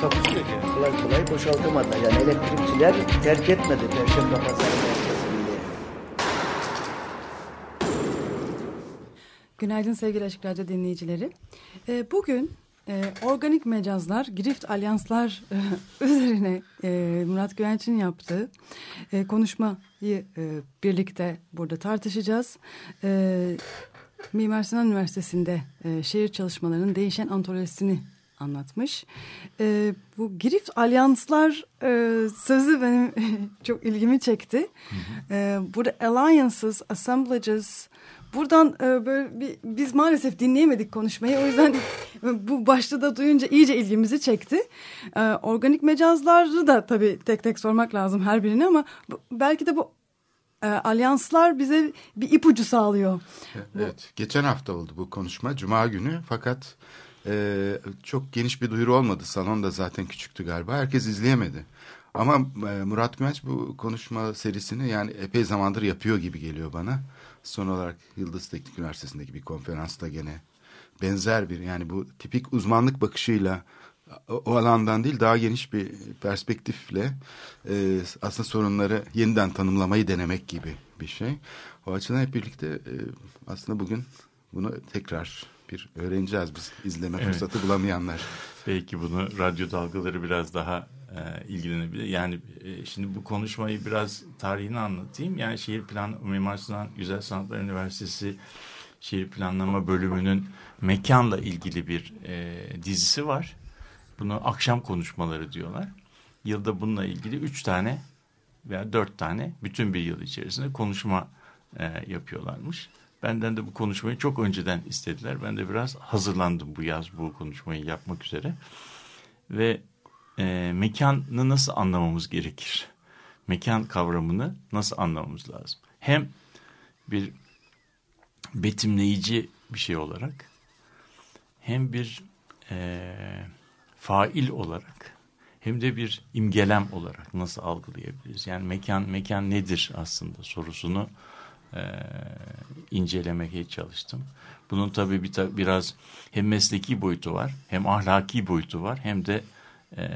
Takusuyor yani. kolay kolay boşaltamadılar. Yani elektrikçiler terk etmedi Perşembe Pazarı merkezini. Günaydın sevgili Açık Radyo dinleyicileri. Ee, bugün e, organik mecazlar, grift alyanslar e, üzerine e, Murat Güvenç'in yaptığı e, konuşmayı e, birlikte burada tartışacağız. E, Mimar Sinan Üniversitesi'nde e, şehir çalışmalarının değişen antolojisini anlatmış. E, bu grift alyanslar e, sözü benim çok ilgimi çekti. E, burada alliances, assemblages, Buradan e, böyle bir, biz maalesef dinleyemedik konuşmayı. O yüzden bu başta da duyunca iyice ilgimizi çekti. E, organik mecazları da tabii tek tek sormak lazım her birini ama bu, belki de bu e, alyanslar bize bir ipucu sağlıyor. Evet, geçen hafta oldu bu konuşma, Cuma günü. Fakat e, çok geniş bir duyuru olmadı. Salon da zaten küçüktü galiba. Herkes izleyemedi. Ama e, Murat Güvenç bu konuşma serisini yani epey zamandır yapıyor gibi geliyor bana. Son olarak Yıldız Teknik Üniversitesi'ndeki bir konferansta gene benzer bir yani bu tipik uzmanlık bakışıyla o, alandan değil daha geniş bir perspektifle e, aslında sorunları yeniden tanımlamayı denemek gibi bir şey. O açıdan hep birlikte e, aslında bugün bunu tekrar bir öğreneceğiz biz izleme Evet. fırsatı bulamayanlar. Belki bunu radyo dalgaları biraz daha e, ilgilenebilir. Yani e, şimdi bu konuşmayı biraz tarihini anlatayım. Yani şehir plan Mimar Sinan Güzel Sanatlar Üniversitesi şehir planlama bölümünün mekanla ilgili bir e, dizisi var. Bunu akşam konuşmaları diyorlar. Yılda bununla ilgili üç tane veya dört tane bütün bir yıl içerisinde konuşma e, yapıyorlarmış. Benden de bu konuşmayı çok önceden istediler. Ben de biraz hazırlandım bu yaz bu konuşmayı yapmak üzere. Ve e, mekanı nasıl anlamamız gerekir? Mekan kavramını nasıl anlamamız lazım? Hem bir betimleyici bir şey olarak hem bir e, fail olarak hem de bir imgelem olarak nasıl algılayabiliriz? Yani mekan mekan nedir aslında sorusunu e, incelemeye çalıştım. Bunun tabii bir biraz hem mesleki boyutu var, hem ahlaki boyutu var, hem de e,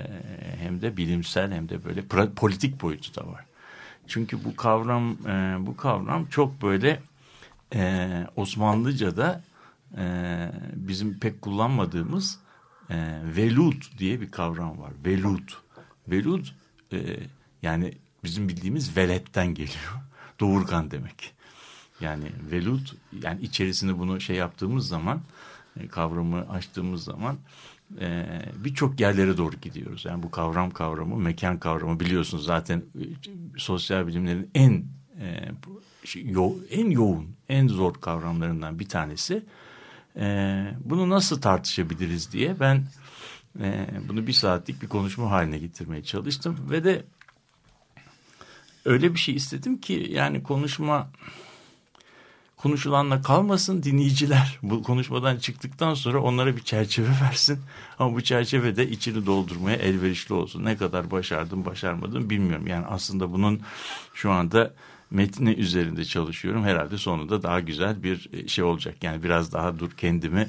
hem de bilimsel hem de böyle pra- politik boyutu da var. Çünkü bu kavram e, bu kavram çok böyle e, Osmanlıca'da e, bizim pek kullanmadığımız e, velud diye bir kavram var. Velud. Velud e, yani bizim bildiğimiz veletten geliyor. Doğurgan demek. Yani velud yani içerisinde bunu şey yaptığımız zaman e, kavramı açtığımız zaman e, birçok yerlere doğru gidiyoruz. Yani bu kavram kavramı, mekan kavramı biliyorsunuz zaten e, sosyal bilimlerin en şey, en yoğun, en zor kavramlarından bir tanesi. Bunu nasıl tartışabiliriz diye ben bunu bir saatlik bir konuşma haline getirmeye çalıştım ve de öyle bir şey istedim ki yani konuşma konuşulanla kalmasın dinleyiciler. Bu konuşmadan çıktıktan sonra onlara bir çerçeve versin. Ama bu çerçeve de içini doldurmaya elverişli olsun. Ne kadar başardım başarmadım bilmiyorum. Yani aslında bunun şu anda metni üzerinde çalışıyorum. Herhalde sonunda daha güzel bir e, şey olacak. Yani biraz daha dur kendimi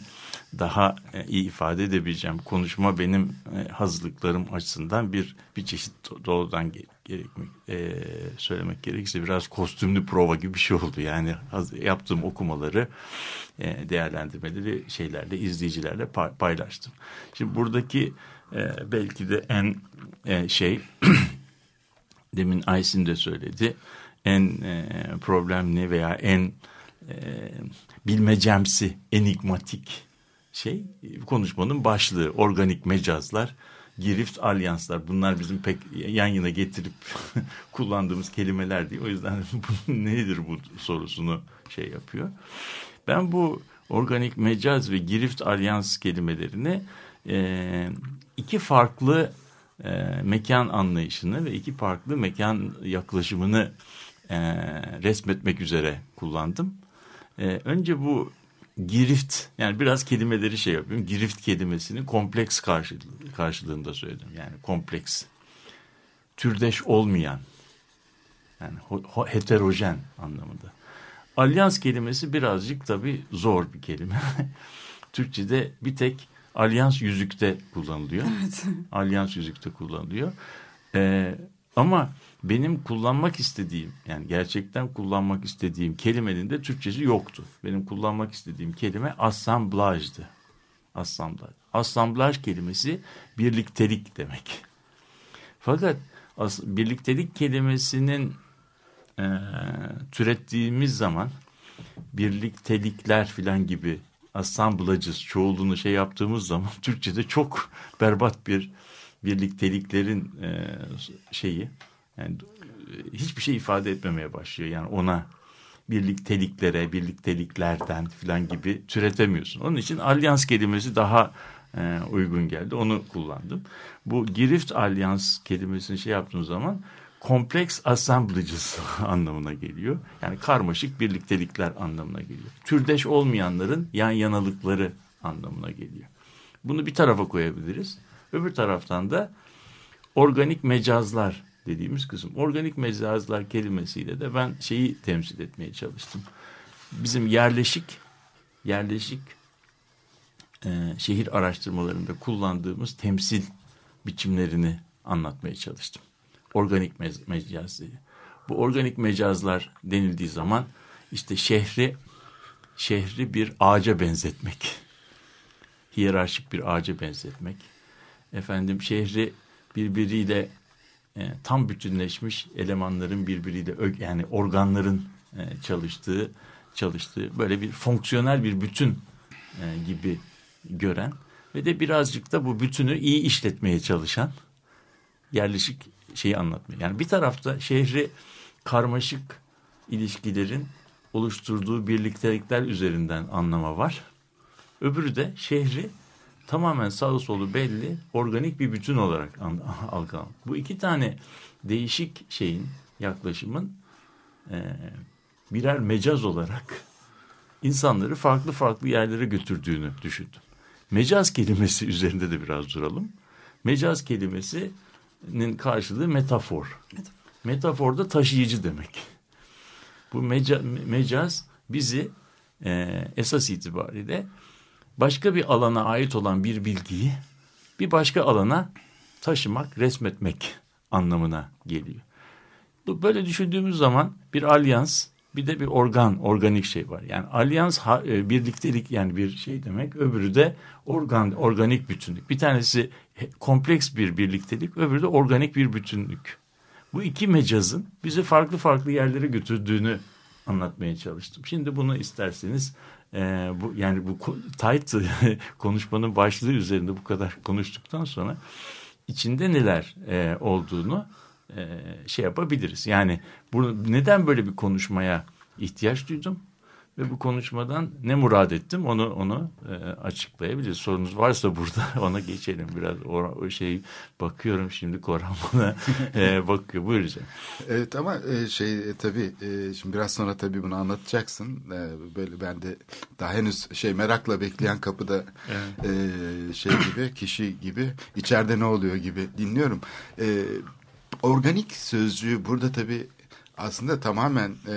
daha e, iyi ifade edebileceğim. Konuşma benim e, hazırlıklarım açısından bir bir çeşit doğrudan gerekmek e, söylemek gerekirse biraz kostümlü prova gibi bir şey oldu. Yani yaptığım okumaları e, değerlendirmeleri şeylerle izleyicilerle pa- paylaştım. Şimdi buradaki e, belki de en e, şey demin Aysin de söyledi. En e, problemli veya en e, bilmecemsi, enigmatik şey konuşmanın başlığı. Organik mecazlar, girift alyanslar. Bunlar bizim pek yan yana getirip kullandığımız kelimeler değil. O yüzden nedir bu sorusunu şey yapıyor. Ben bu organik mecaz ve girift alyans kelimelerini e, iki farklı e, mekan anlayışını ve iki farklı mekan yaklaşımını e, resmetmek üzere kullandım. E, önce bu girift yani biraz kelimeleri şey yapıyorum. Girift kelimesini kompleks karşılığı, karşılığında söyledim. Yani kompleks. Türdeş olmayan. Yani heterojen anlamında. Alyans kelimesi birazcık tabii zor bir kelime. Türkçe'de bir tek alyans yüzükte kullanılıyor. Evet. Alyans yüzükte kullanılıyor. Ee, ama benim kullanmak istediğim yani gerçekten kullanmak istediğim kelimenin de Türkçesi yoktu. Benim kullanmak istediğim kelime assemblajdı. Assemblaj. Assemblaj kelimesi birliktelik demek. Fakat as, birliktelik kelimesinin e, türettiğimiz zaman birliktelikler filan gibi assemblajız çoğulunu şey yaptığımız zaman Türkçe'de çok berbat bir birlikteliklerin e, şeyi yani e, hiçbir şey ifade etmemeye başlıyor. Yani ona birlikteliklere, birlikteliklerden filan gibi türetemiyorsun. Onun için alyans kelimesi daha e, uygun geldi. Onu kullandım. Bu girift alyans kelimesini şey yaptığım zaman kompleks assemblages anlamına geliyor. Yani karmaşık birliktelikler anlamına geliyor. Türdeş olmayanların yan yanalıkları anlamına geliyor. Bunu bir tarafa koyabiliriz. Öbür taraftan da organik mecazlar dediğimiz kısım. Organik mecazlar kelimesiyle de ben şeyi temsil etmeye çalıştım. Bizim yerleşik yerleşik e, şehir araştırmalarında kullandığımız temsil biçimlerini anlatmaya çalıştım. Organik me mecaz diye. Bu organik mecazlar denildiği zaman işte şehri şehri bir ağaca benzetmek. Hiyerarşik bir ağaca benzetmek. Efendim şehri birbiriyle e, tam bütünleşmiş elemanların birbiriyle yani organların e, çalıştığı çalıştığı böyle bir fonksiyonel bir bütün e, gibi gören ve de birazcık da bu bütünü iyi işletmeye çalışan yerleşik şeyi anlatmıyor. Yani bir tarafta şehri karmaşık ilişkilerin oluşturduğu birliktelikler üzerinden anlama var. Öbürü de şehri tamamen sağ solu belli organik bir bütün olarak algılan. Bu iki tane değişik şeyin yaklaşımın e, birer mecaz olarak insanları farklı farklı yerlere götürdüğünü düşündüm. Mecaz kelimesi üzerinde de biraz duralım. Mecaz kelimesinin karşılığı metafor. Metafor, metafor da taşıyıcı demek. Bu meca, mecaz bizi e, esas itibariyle başka bir alana ait olan bir bilgiyi bir başka alana taşımak, resmetmek anlamına geliyor. Böyle düşündüğümüz zaman bir alyans bir de bir organ, organik şey var. Yani alyans e, birliktelik yani bir şey demek. Öbürü de organ, organik bütünlük. Bir tanesi kompleks bir birliktelik, öbürü de organik bir bütünlük. Bu iki mecazın bizi farklı farklı yerlere götürdüğünü anlatmaya çalıştım. Şimdi bunu isterseniz e, bu yani bu tight konuşmanın başlığı üzerinde bu kadar konuştuktan sonra içinde neler e, olduğunu e, şey yapabiliriz. Yani bunu neden böyle bir konuşmaya ihtiyaç duydum? Ve bu konuşmadan ne murad ettim onu onu e, açıklayabiliriz. Sorunuz varsa burada ona geçelim biraz. O, o şey bakıyorum şimdi Korhan bana e, bakıyor. Buyur hocam. Evet ama e, şey e, tabii e, şimdi biraz sonra tabii bunu anlatacaksın. E, böyle ben de daha henüz şey merakla bekleyen kapıda evet. e, şey gibi kişi gibi içeride ne oluyor gibi dinliyorum. E, organik sözcüğü burada tabii aslında tamamen e,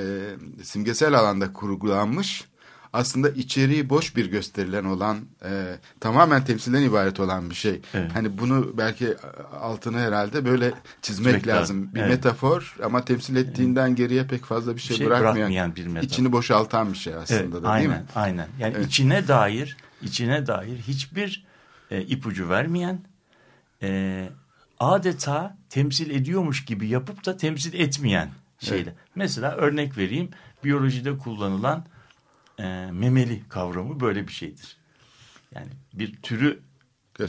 simgesel alanda kurgulanmış aslında içeriği boş bir gösterilen olan e, tamamen temsilden ibaret olan bir şey. Evet. Hani bunu belki altını herhalde böyle çizmek Çizmek lazım. lazım. Bir evet. metafor ama temsil ettiğinden evet. geriye pek fazla bir şey, bir şey bırakmayan, bırakmayan bir metafor. içini boşaltan bir şey aslında evet, da aynen, değil mi? Aynen. Yani evet. içine dair içine dair hiçbir e, ipucu vermeyen e, adeta temsil ediyormuş gibi yapıp da temsil etmeyen şeyle. Evet. Mesela örnek vereyim. Biyolojide kullanılan e, memeli kavramı böyle bir şeydir. Yani bir türü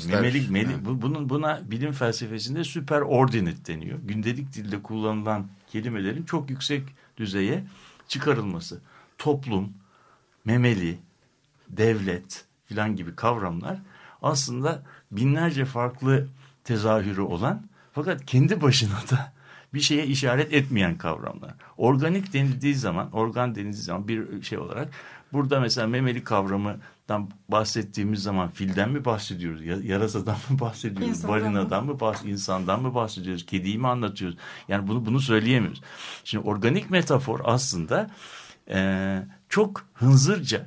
memeli, meli, evet. bunun buna bilim felsefesinde süper ordinate deniyor. Gündelik dilde kullanılan kelimelerin çok yüksek düzeye çıkarılması. Toplum, memeli, devlet filan gibi kavramlar aslında binlerce farklı tezahürü olan fakat kendi başına da bir şeye işaret etmeyen kavramlar. Organik denildiği zaman, organ denildiği zaman bir şey olarak burada mesela memeli kavramından bahsettiğimiz zaman filden mi bahsediyoruz, ya- yarasadan mı bahsediyoruz, İnsandan balinadan mı bahs insandan mı bahsediyoruz, kediyi mi anlatıyoruz? Yani bunu bunu söyleyemiyoruz. Şimdi organik metafor aslında eee, çok hınzırca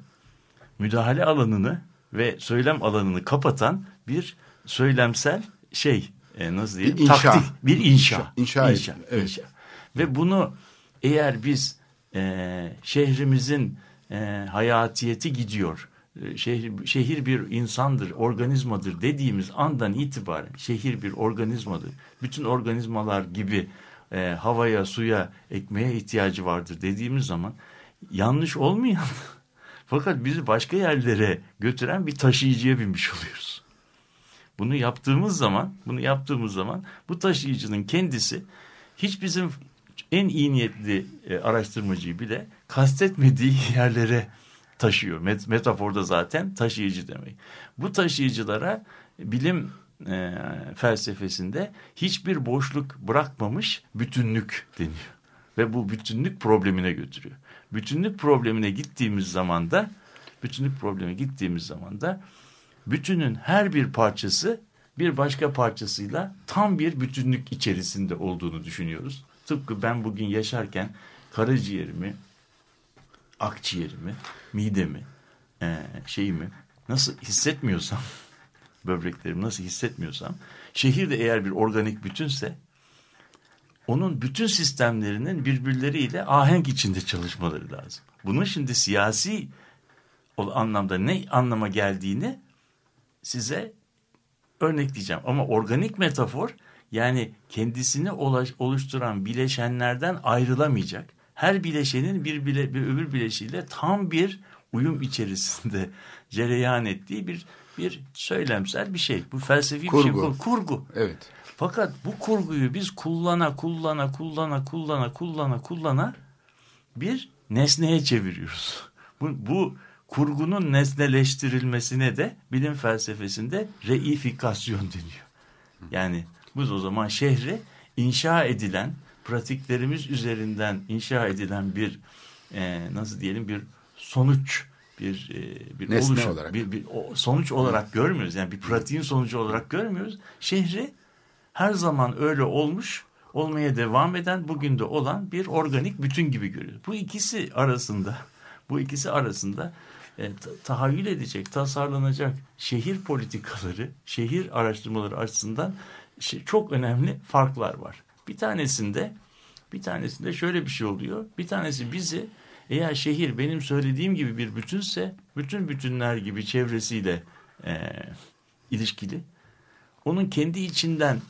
müdahale alanını ve söylem alanını kapatan bir söylemsel şey e, nasıl diyelim Bir inşa. taktik bir inşa İnşa, inşa, evet. ve bunu eğer biz e, şehrimizin e, hayatiyeti gidiyor e, şehir, şehir bir insandır organizmadır dediğimiz andan itibaren şehir bir organizmadır bütün organizmalar gibi e, havaya suya ekmeğe ihtiyacı vardır dediğimiz zaman yanlış olmayan fakat bizi başka yerlere götüren bir taşıyıcıya binmiş oluyoruz. Bunu yaptığımız zaman, bunu yaptığımız zaman bu taşıyıcının kendisi hiç bizim en iyi niyetli e, araştırmacıyı bile kastetmediği yerlere taşıyor. Met, metaforda zaten taşıyıcı demek. Bu taşıyıcılara bilim e, felsefesinde hiçbir boşluk bırakmamış bütünlük deniyor. Ve bu bütünlük problemine götürüyor. Bütünlük problemine gittiğimiz zaman da bütünlük problemine gittiğimiz zaman da bütünün her bir parçası bir başka parçasıyla tam bir bütünlük içerisinde olduğunu düşünüyoruz. Tıpkı ben bugün yaşarken karaciğerimi, akciğerimi, midemi, e, şeyimi nasıl hissetmiyorsam, böbreklerimi nasıl hissetmiyorsam, şehir de eğer bir organik bütünse, onun bütün sistemlerinin birbirleriyle ahenk içinde çalışmaları lazım. Bunun şimdi siyasi o anlamda ne anlama geldiğini size örnekleyeceğim. Ama organik metafor yani kendisini oluşturan bileşenlerden ayrılamayacak. Her bileşenin bir, bile, bir öbür bileşiyle tam bir uyum içerisinde cereyan ettiği bir bir söylemsel bir şey. Bu felsefi bir şey. Kurgu. Kurgu. Evet. Fakat bu kurguyu biz kullana kullana kullana kullana kullana kullana bir nesneye çeviriyoruz. Bu, bu kurgunun nesneleştirilmesine de bilim felsefesinde reifikasyon deniyor. Yani biz o zaman şehri inşa edilen, pratiklerimiz üzerinden inşa edilen bir e, nasıl diyelim bir sonuç bir e, bir Nesne oluşum, olarak. bir, bir o- sonuç olarak görmüyoruz. Yani bir pratiğin sonucu olarak görmüyoruz. Şehri her zaman öyle olmuş, olmaya devam eden, bugün de olan bir organik bütün gibi görüyoruz. Bu ikisi arasında, bu ikisi arasında e, ta- tahayyül edecek, tasarlanacak şehir politikaları, şehir araştırmaları açısından çok önemli farklar var. Bir tanesinde, bir tanesinde şöyle bir şey oluyor. Bir tanesi bizi eğer şehir benim söylediğim gibi bir bütünse, bütün bütünler gibi çevresiyle e, ilişkili, onun kendi içinden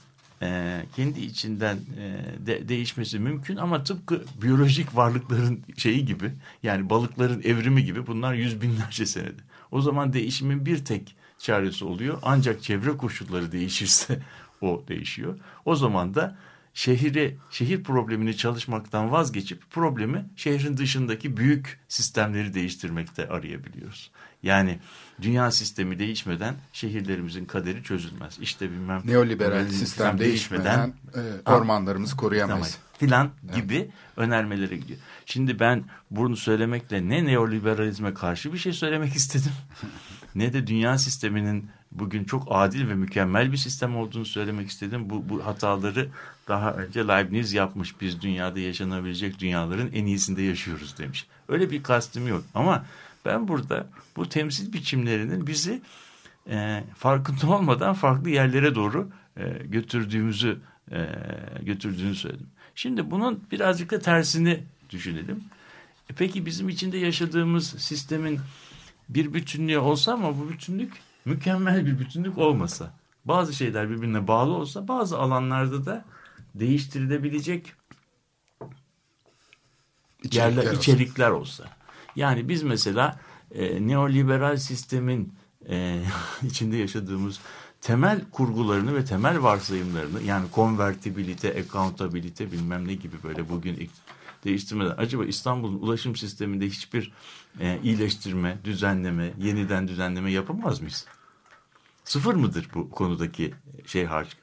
e, kendi içinden e, de, değişmesi mümkün ama tıpkı biyolojik varlıkların şeyi gibi yani balıkların evrimi gibi bunlar yüz binlerce senedir. O zaman değişimin bir tek çaresi oluyor ancak çevre koşulları değişirse o değişiyor. O zaman da şehri şehir problemini çalışmaktan vazgeçip problemi şehrin dışındaki büyük sistemleri değiştirmekte arayabiliyoruz. Yani dünya sistemi değişmeden şehirlerimizin kaderi çözülmez. İşte bilmem Neoliberal sistem değişmeden e, ormanlarımızı koruyamayız. filan gibi önermelere gidiyor. Şimdi ben bunu söylemekle ne neoliberalizme karşı bir şey söylemek istedim ne de dünya sisteminin bugün çok adil ve mükemmel bir sistem olduğunu söylemek istedim. Bu, bu hataları daha önce Leibniz yapmış. Biz dünyada yaşanabilecek dünyaların en iyisinde yaşıyoruz demiş. Öyle bir kastım yok ama ben burada bu temsil biçimlerinin bizi e, farkında olmadan farklı yerlere doğru e, götürdüğümüzü e, götürdüğünü söyledim. Şimdi bunun birazcık da tersini düşünelim. E, peki bizim içinde yaşadığımız sistemin bir bütünlüğü olsa ama bu bütünlük mükemmel bir bütünlük olmasa, bazı şeyler birbirine bağlı olsa, bazı alanlarda da değiştirilebilecek İçerikler yerler, olsun. içerikler olsa. Yani biz mesela e, neoliberal sistemin e, içinde yaşadığımız temel kurgularını ve temel varsayımlarını yani konvertibilite, accountability bilmem ne gibi böyle bugün değiştirmeden acaba İstanbul'un ulaşım sisteminde hiçbir e, iyileştirme, düzenleme, yeniden düzenleme yapamaz mıyız? Sıfır mıdır bu konudaki şey harç?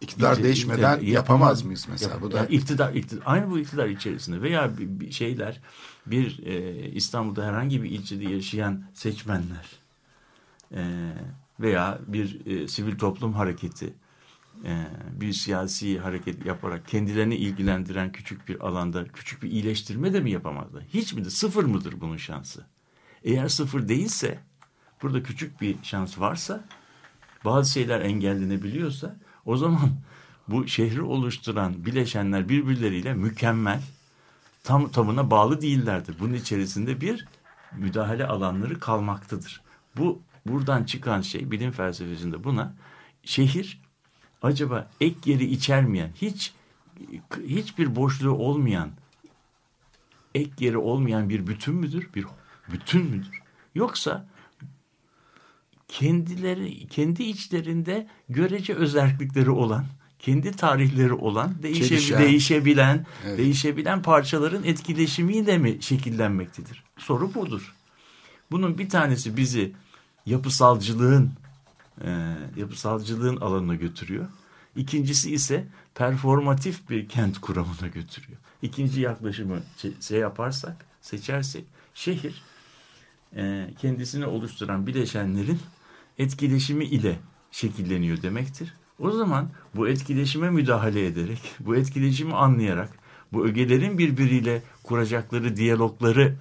İktidar İlçe- değişmeden ilçe- yapamaz mıyız mesela? Bu da Yani iktidar, iktidar, aynı bu iktidar içerisinde veya bir, bir şeyler bir e, İstanbul'da herhangi bir ilçede yaşayan seçmenler e, veya bir e, sivil toplum hareketi bir siyasi hareket yaparak kendilerini ilgilendiren küçük bir alanda küçük bir iyileştirme de mi yapamazlar? Hiç midir? Sıfır mıdır bunun şansı? Eğer sıfır değilse burada küçük bir şans varsa bazı şeyler engellenebiliyorsa o zaman bu şehri oluşturan bileşenler birbirleriyle mükemmel tam tamına bağlı değillerdir. Bunun içerisinde bir müdahale alanları kalmaktadır. Bu buradan çıkan şey bilim felsefesinde buna şehir acaba ek yeri içermeyen hiç hiçbir boşluğu olmayan ek yeri olmayan bir bütün müdür? Bir bütün müdür? Yoksa kendileri kendi içlerinde görece özellikleri olan, kendi tarihleri olan, değişe, Çelişen. değişebilen, Evet. değişebilen parçaların etkileşimiyle mi şekillenmektedir? Soru budur. Bunun bir tanesi bizi yapısalcılığın e, yapısalcılığın alanına götürüyor. İkincisi ise performatif bir kent kuramına götürüyor. İkinci yaklaşımı şey- şey yaparsak, seçersek şehir e, kendisini oluşturan bileşenlerin etkileşimi ile şekilleniyor demektir. O zaman bu etkileşime müdahale ederek, bu etkileşimi anlayarak, bu ögelerin birbiriyle kuracakları diyalogları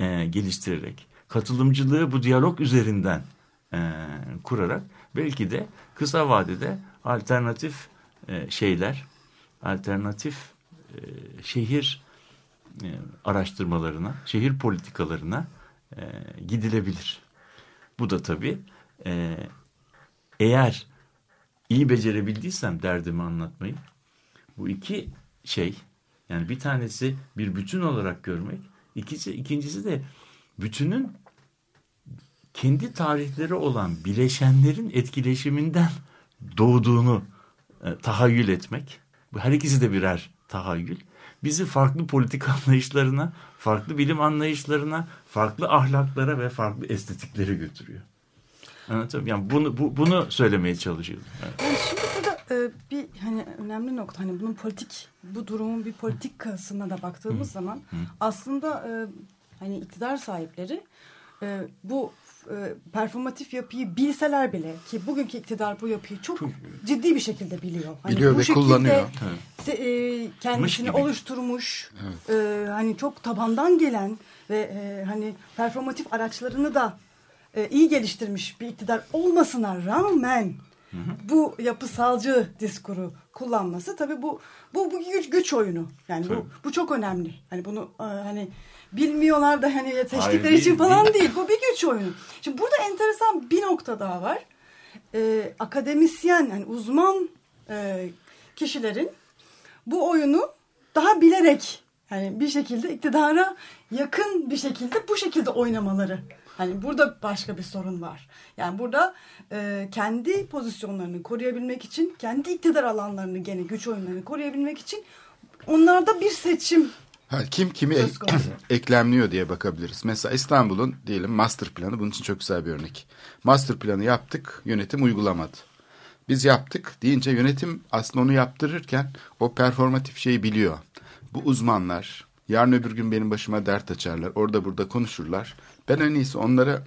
e, geliştirerek, katılımcılığı bu diyalog üzerinden e, kurarak belki de kısa vadede alternatif e, şeyler, alternatif e, şehir e, araştırmalarına, şehir politikalarına e, gidilebilir. Bu da tabii e, eğer iyi becerebildiysem derdimi anlatmayı, bu iki şey yani bir tanesi bir bütün olarak görmek, ikisi, ikincisi de bütünün kendi tarihleri olan bileşenlerin etkileşiminden doğduğunu e, tahayyül etmek. Bu her ikisi de birer tahayyül. Bizi farklı politik anlayışlarına, farklı bilim anlayışlarına, farklı ahlaklara ve farklı estetiklere götürüyor. Anlatabiliyor muyum? Yani bunu, bu, bunu söylemeye çalışıyorum. Evet. Yani şimdi burada e, bir hani önemli nokta hani bunun politik bu durumun bir politikasına da baktığımız zaman aslında e, hani iktidar sahipleri e, bu e, performatif yapıyı bilseler bile ki bugünkü iktidar bu yapıyı çok ciddi bir şekilde biliyor. Hani Biliyor bu ve kullanıyor. se- e, kendisini oluşturmuş e, hani çok tabandan gelen ve e, hani performatif araçlarını da e, iyi geliştirmiş bir iktidar olmasına rağmen bu yapısalcı diskuru kullanması tabii bu bu bu güç, güç oyunu. Yani Tabii. bu bu çok önemli. Hani bunu e, hani bilmiyorlar da hani seçtikleri Hayır, için falan değil. değil. Bu bir güç oyunu. Şimdi burada enteresan bir nokta daha var. E, akademisyen yani uzman e, kişilerin bu oyunu daha bilerek yani bir şekilde iktidara yakın bir şekilde bu şekilde oynamaları. Hani burada başka bir sorun var. Yani burada e, kendi pozisyonlarını koruyabilmek için, kendi iktidar alanlarını gene güç oyunlarını koruyabilmek için onlarda bir seçim Ha, kim kimi ek- eklemliyor diye bakabiliriz. Mesela İstanbul'un diyelim master planı bunun için çok güzel bir örnek. Master planı yaptık, yönetim uygulamadı. Biz yaptık deyince yönetim aslında onu yaptırırken o performatif şeyi biliyor. Bu uzmanlar yarın öbür gün benim başıma dert açarlar. Orada burada konuşurlar. Ben en iyisi onlara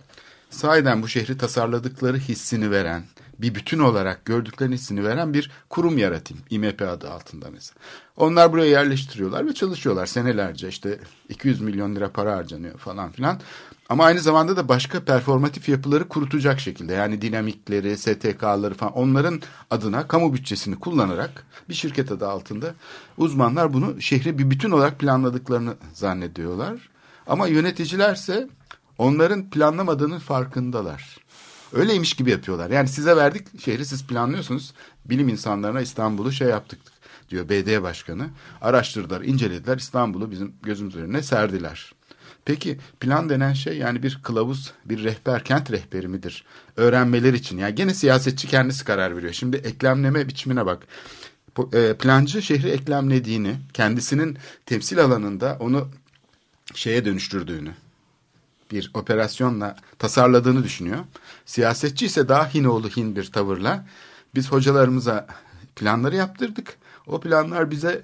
sahiden bu şehri tasarladıkları hissini veren, bir bütün olarak gördüklerini hissini veren bir kurum yaratayım. İMP adı altında mesela. Onlar buraya yerleştiriyorlar ve çalışıyorlar senelerce. işte 200 milyon lira para harcanıyor falan filan. Ama aynı zamanda da başka performatif yapıları kurutacak şekilde. Yani dinamikleri, STK'ları falan onların adına kamu bütçesini kullanarak bir şirket adı altında uzmanlar bunu şehri bir bütün olarak planladıklarını zannediyorlar. Ama yöneticilerse onların planlamadığının farkındalar. Öyleymiş gibi yapıyorlar. Yani size verdik şehri siz planlıyorsunuz. Bilim insanlarına İstanbul'u şey yaptık diyor BD başkanı. Araştırdılar, incelediler. İstanbul'u bizim gözümüz önüne serdiler. Peki plan denen şey yani bir kılavuz, bir rehber, kent rehberi midir? Öğrenmeler için. Yani gene siyasetçi kendisi karar veriyor. Şimdi eklemleme biçimine bak. E, Plancı şehri eklemlediğini, kendisinin temsil alanında onu şeye dönüştürdüğünü, bir operasyonla tasarladığını düşünüyor. Siyasetçi ise daha Hinoğlu Hin bir tavırla biz hocalarımıza planları yaptırdık. O planlar bize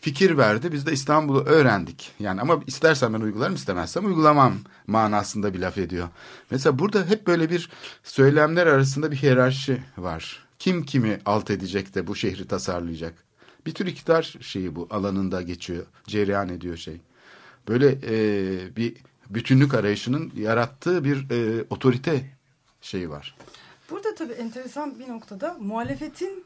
fikir verdi. Biz de İstanbul'u öğrendik. Yani ama istersen ben uygularım istemezsem uygulamam manasında bir laf ediyor. Mesela burada hep böyle bir söylemler arasında bir hiyerarşi var. Kim kimi alt edecek de bu şehri tasarlayacak. Bir tür iktidar şeyi bu alanında geçiyor. Cereyan ediyor şey. Böyle e, bir bütünlük arayışının yarattığı bir e, otorite şeyi var. Burada tabii enteresan bir noktada muhalefetin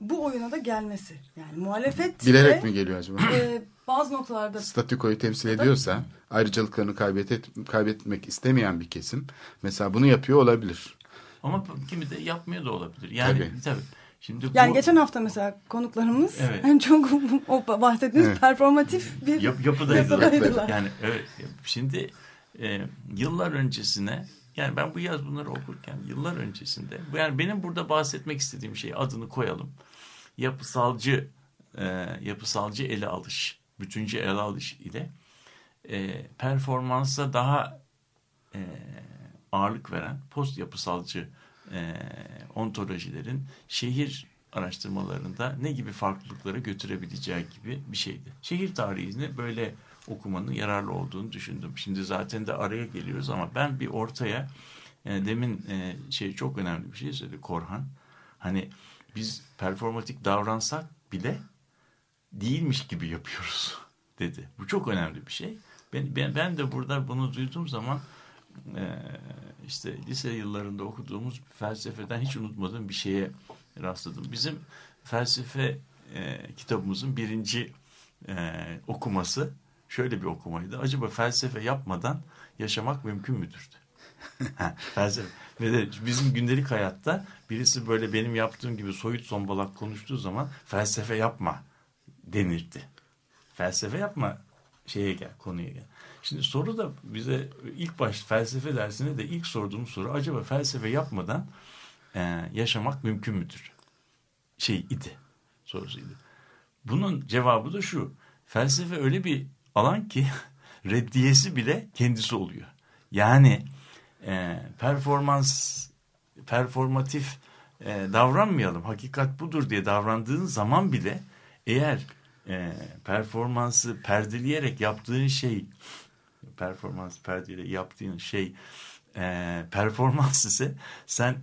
bu oyuna da gelmesi. Yani muhalefet Bilerek de, mi geliyor acaba? e, bazı noktalarda statükoyu temsil ediyorsa ayrıcalıklarını kaybet kaybetmek istemeyen bir kesim mesela bunu yapıyor olabilir. Ama kimi de yapmıyor da olabilir. Yani Tabii. tabii. Şimdi yani bu geçen hafta mesela konuklarımız Evet. en çok o bahsettiğiniz Evet. performatif bir yap, yapıdaydılar. yapıdaydılar. yani evet. Şimdi e, yıllar öncesine yani ben bu yaz bunları okurken yıllar öncesinde yani benim burada bahsetmek istediğim şey adını koyalım. Yapısalcı e, yapısalcı ele alış, bütüncü ele alış ile e, performansa daha e, ağırlık veren post yapısalcı e, ontolojilerin şehir araştırmalarında ne gibi farklılıklara götürebileceği gibi bir şeydi. Şehir tarihini böyle okumanın yararlı olduğunu düşündüm. Şimdi zaten de araya geliyoruz ama ben bir ortaya e, demin e, şey çok önemli bir şey söyledi Korhan. Hani biz performatik davransak bile değilmiş gibi yapıyoruz dedi. Bu çok önemli bir şey. Ben, ben, ben de burada bunu duyduğum zaman e, işte lise yıllarında okuduğumuz felsefeden hiç unutmadığım bir şeye rastladım. Bizim felsefe e, kitabımızın birinci e, okuması şöyle bir okumaydı. Acaba felsefe yapmadan yaşamak mümkün müdür? Ha, felsefe. Ve de bizim gündelik hayatta birisi böyle benim yaptığım gibi soyut sombalak konuştuğu zaman felsefe yapma denirdi. Felsefe yapma şeye gel konuya gel. Şimdi soru da bize ilk baş felsefe dersine de ilk sorduğum soru acaba felsefe yapmadan e, yaşamak mümkün müdür? Şey idi sorusuydu. Bunun cevabı da şu. Felsefe öyle bir alan ki reddiyesi bile kendisi oluyor. Yani e, performans performatif e, davranmayalım. Hakikat budur diye davrandığın zaman bile eğer e, performansı perdeleyerek yaptığın şey performans perdeyle yaptığın şey e, performans ise sen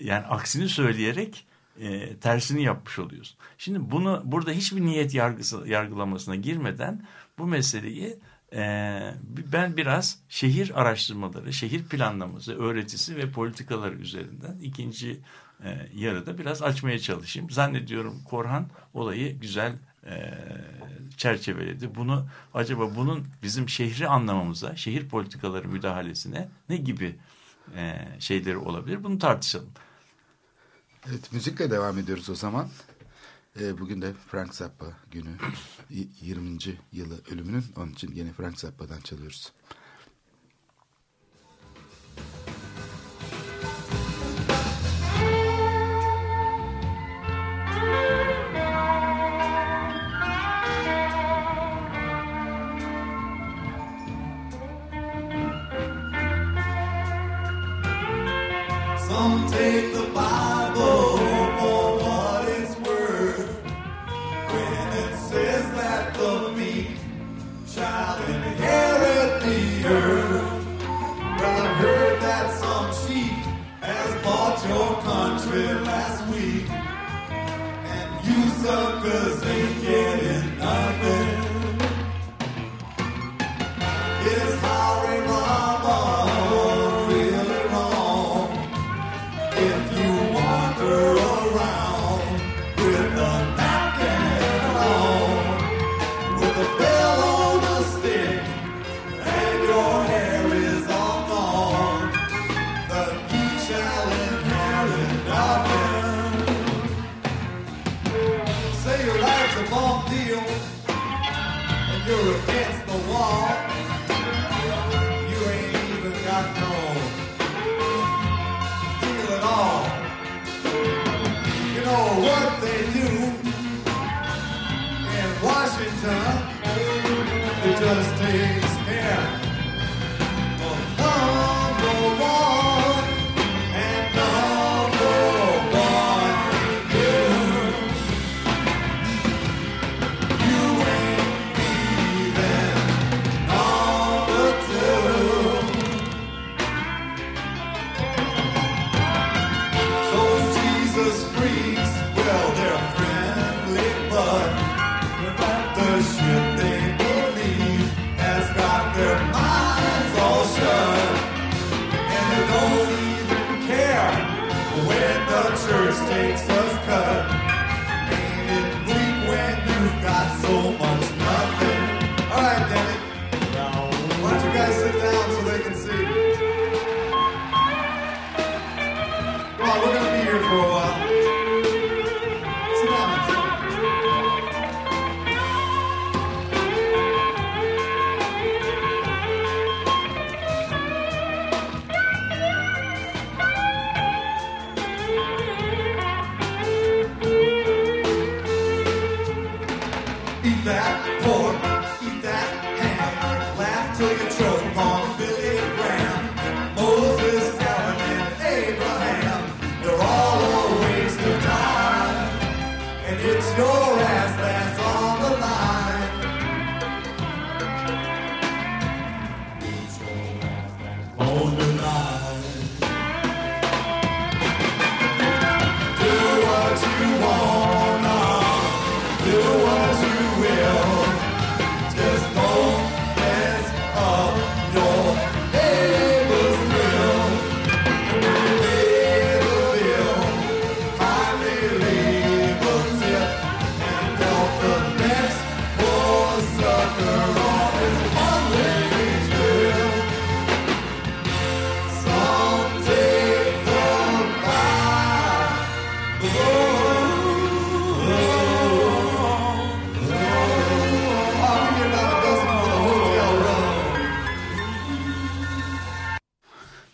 yani aksini söyleyerek e, tersini yapmış oluyorsun. Şimdi bunu burada hiçbir niyet yargısı yargılamasına girmeden bu meseleyi e, ben biraz şehir araştırmaları, şehir planlaması, öğretisi ve politikaları üzerinden ikinci e, yarıda biraz açmaya çalışayım. Zannediyorum Korhan olayı güzel e, çerçeveledi. Bunu acaba bunun bizim şehri anlamamıza, şehir politikaları müdahalesine ne gibi e, şeyleri olabilir? Bunu tartışalım. Evet müzikle devam ediyoruz o zaman. E, bugün de Frank Zappa günü 20. yılı ölümünün onun için yine Frank Zappa'dan çalıyoruz. Some Sure takes us cut.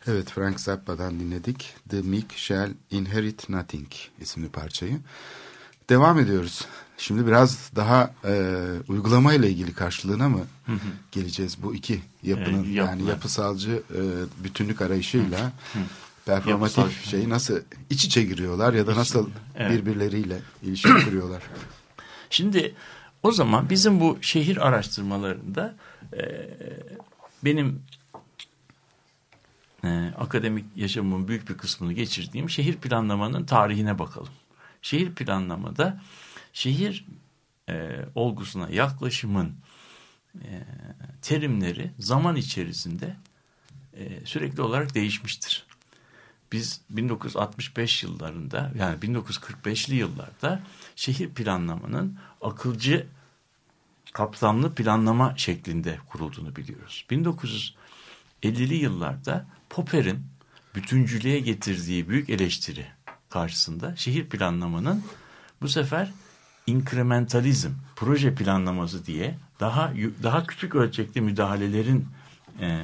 Evet Frank Zappa'dan dinledik. The Meek Shall Inherit Nothing isimli parçayı. Devam ediyoruz. Şimdi biraz daha e, uygulama ile ilgili karşılığına mı geleceğiz bu iki yapının E, yani yapısalcı e, bütünlük arayışıyla performatif Yapısal- şeyi nasıl iç içe giriyorlar ya da nasıl Evet. birbirleriyle ilişki kuruyorlar. Şimdi o zaman bizim bu şehir araştırmalarında e, benim e, akademik yaşamımın büyük bir kısmını geçirdiğim şehir planlamanın tarihine bakalım. Şehir planlamada şehir e, olgusuna yaklaşımın e, terimleri zaman içerisinde e, sürekli olarak değişmiştir. Biz 1965 yıllarında yani 1945'li yıllarda şehir planlamanın akılcı kapsamlı planlama şeklinde kurulduğunu biliyoruz. 1950'li yıllarda Popper'in bütüncülüğe getirdiği büyük eleştiri karşısında şehir planlamanın bu sefer inkrementalizm, proje planlaması diye daha daha küçük ölçekli müdahalelerin eee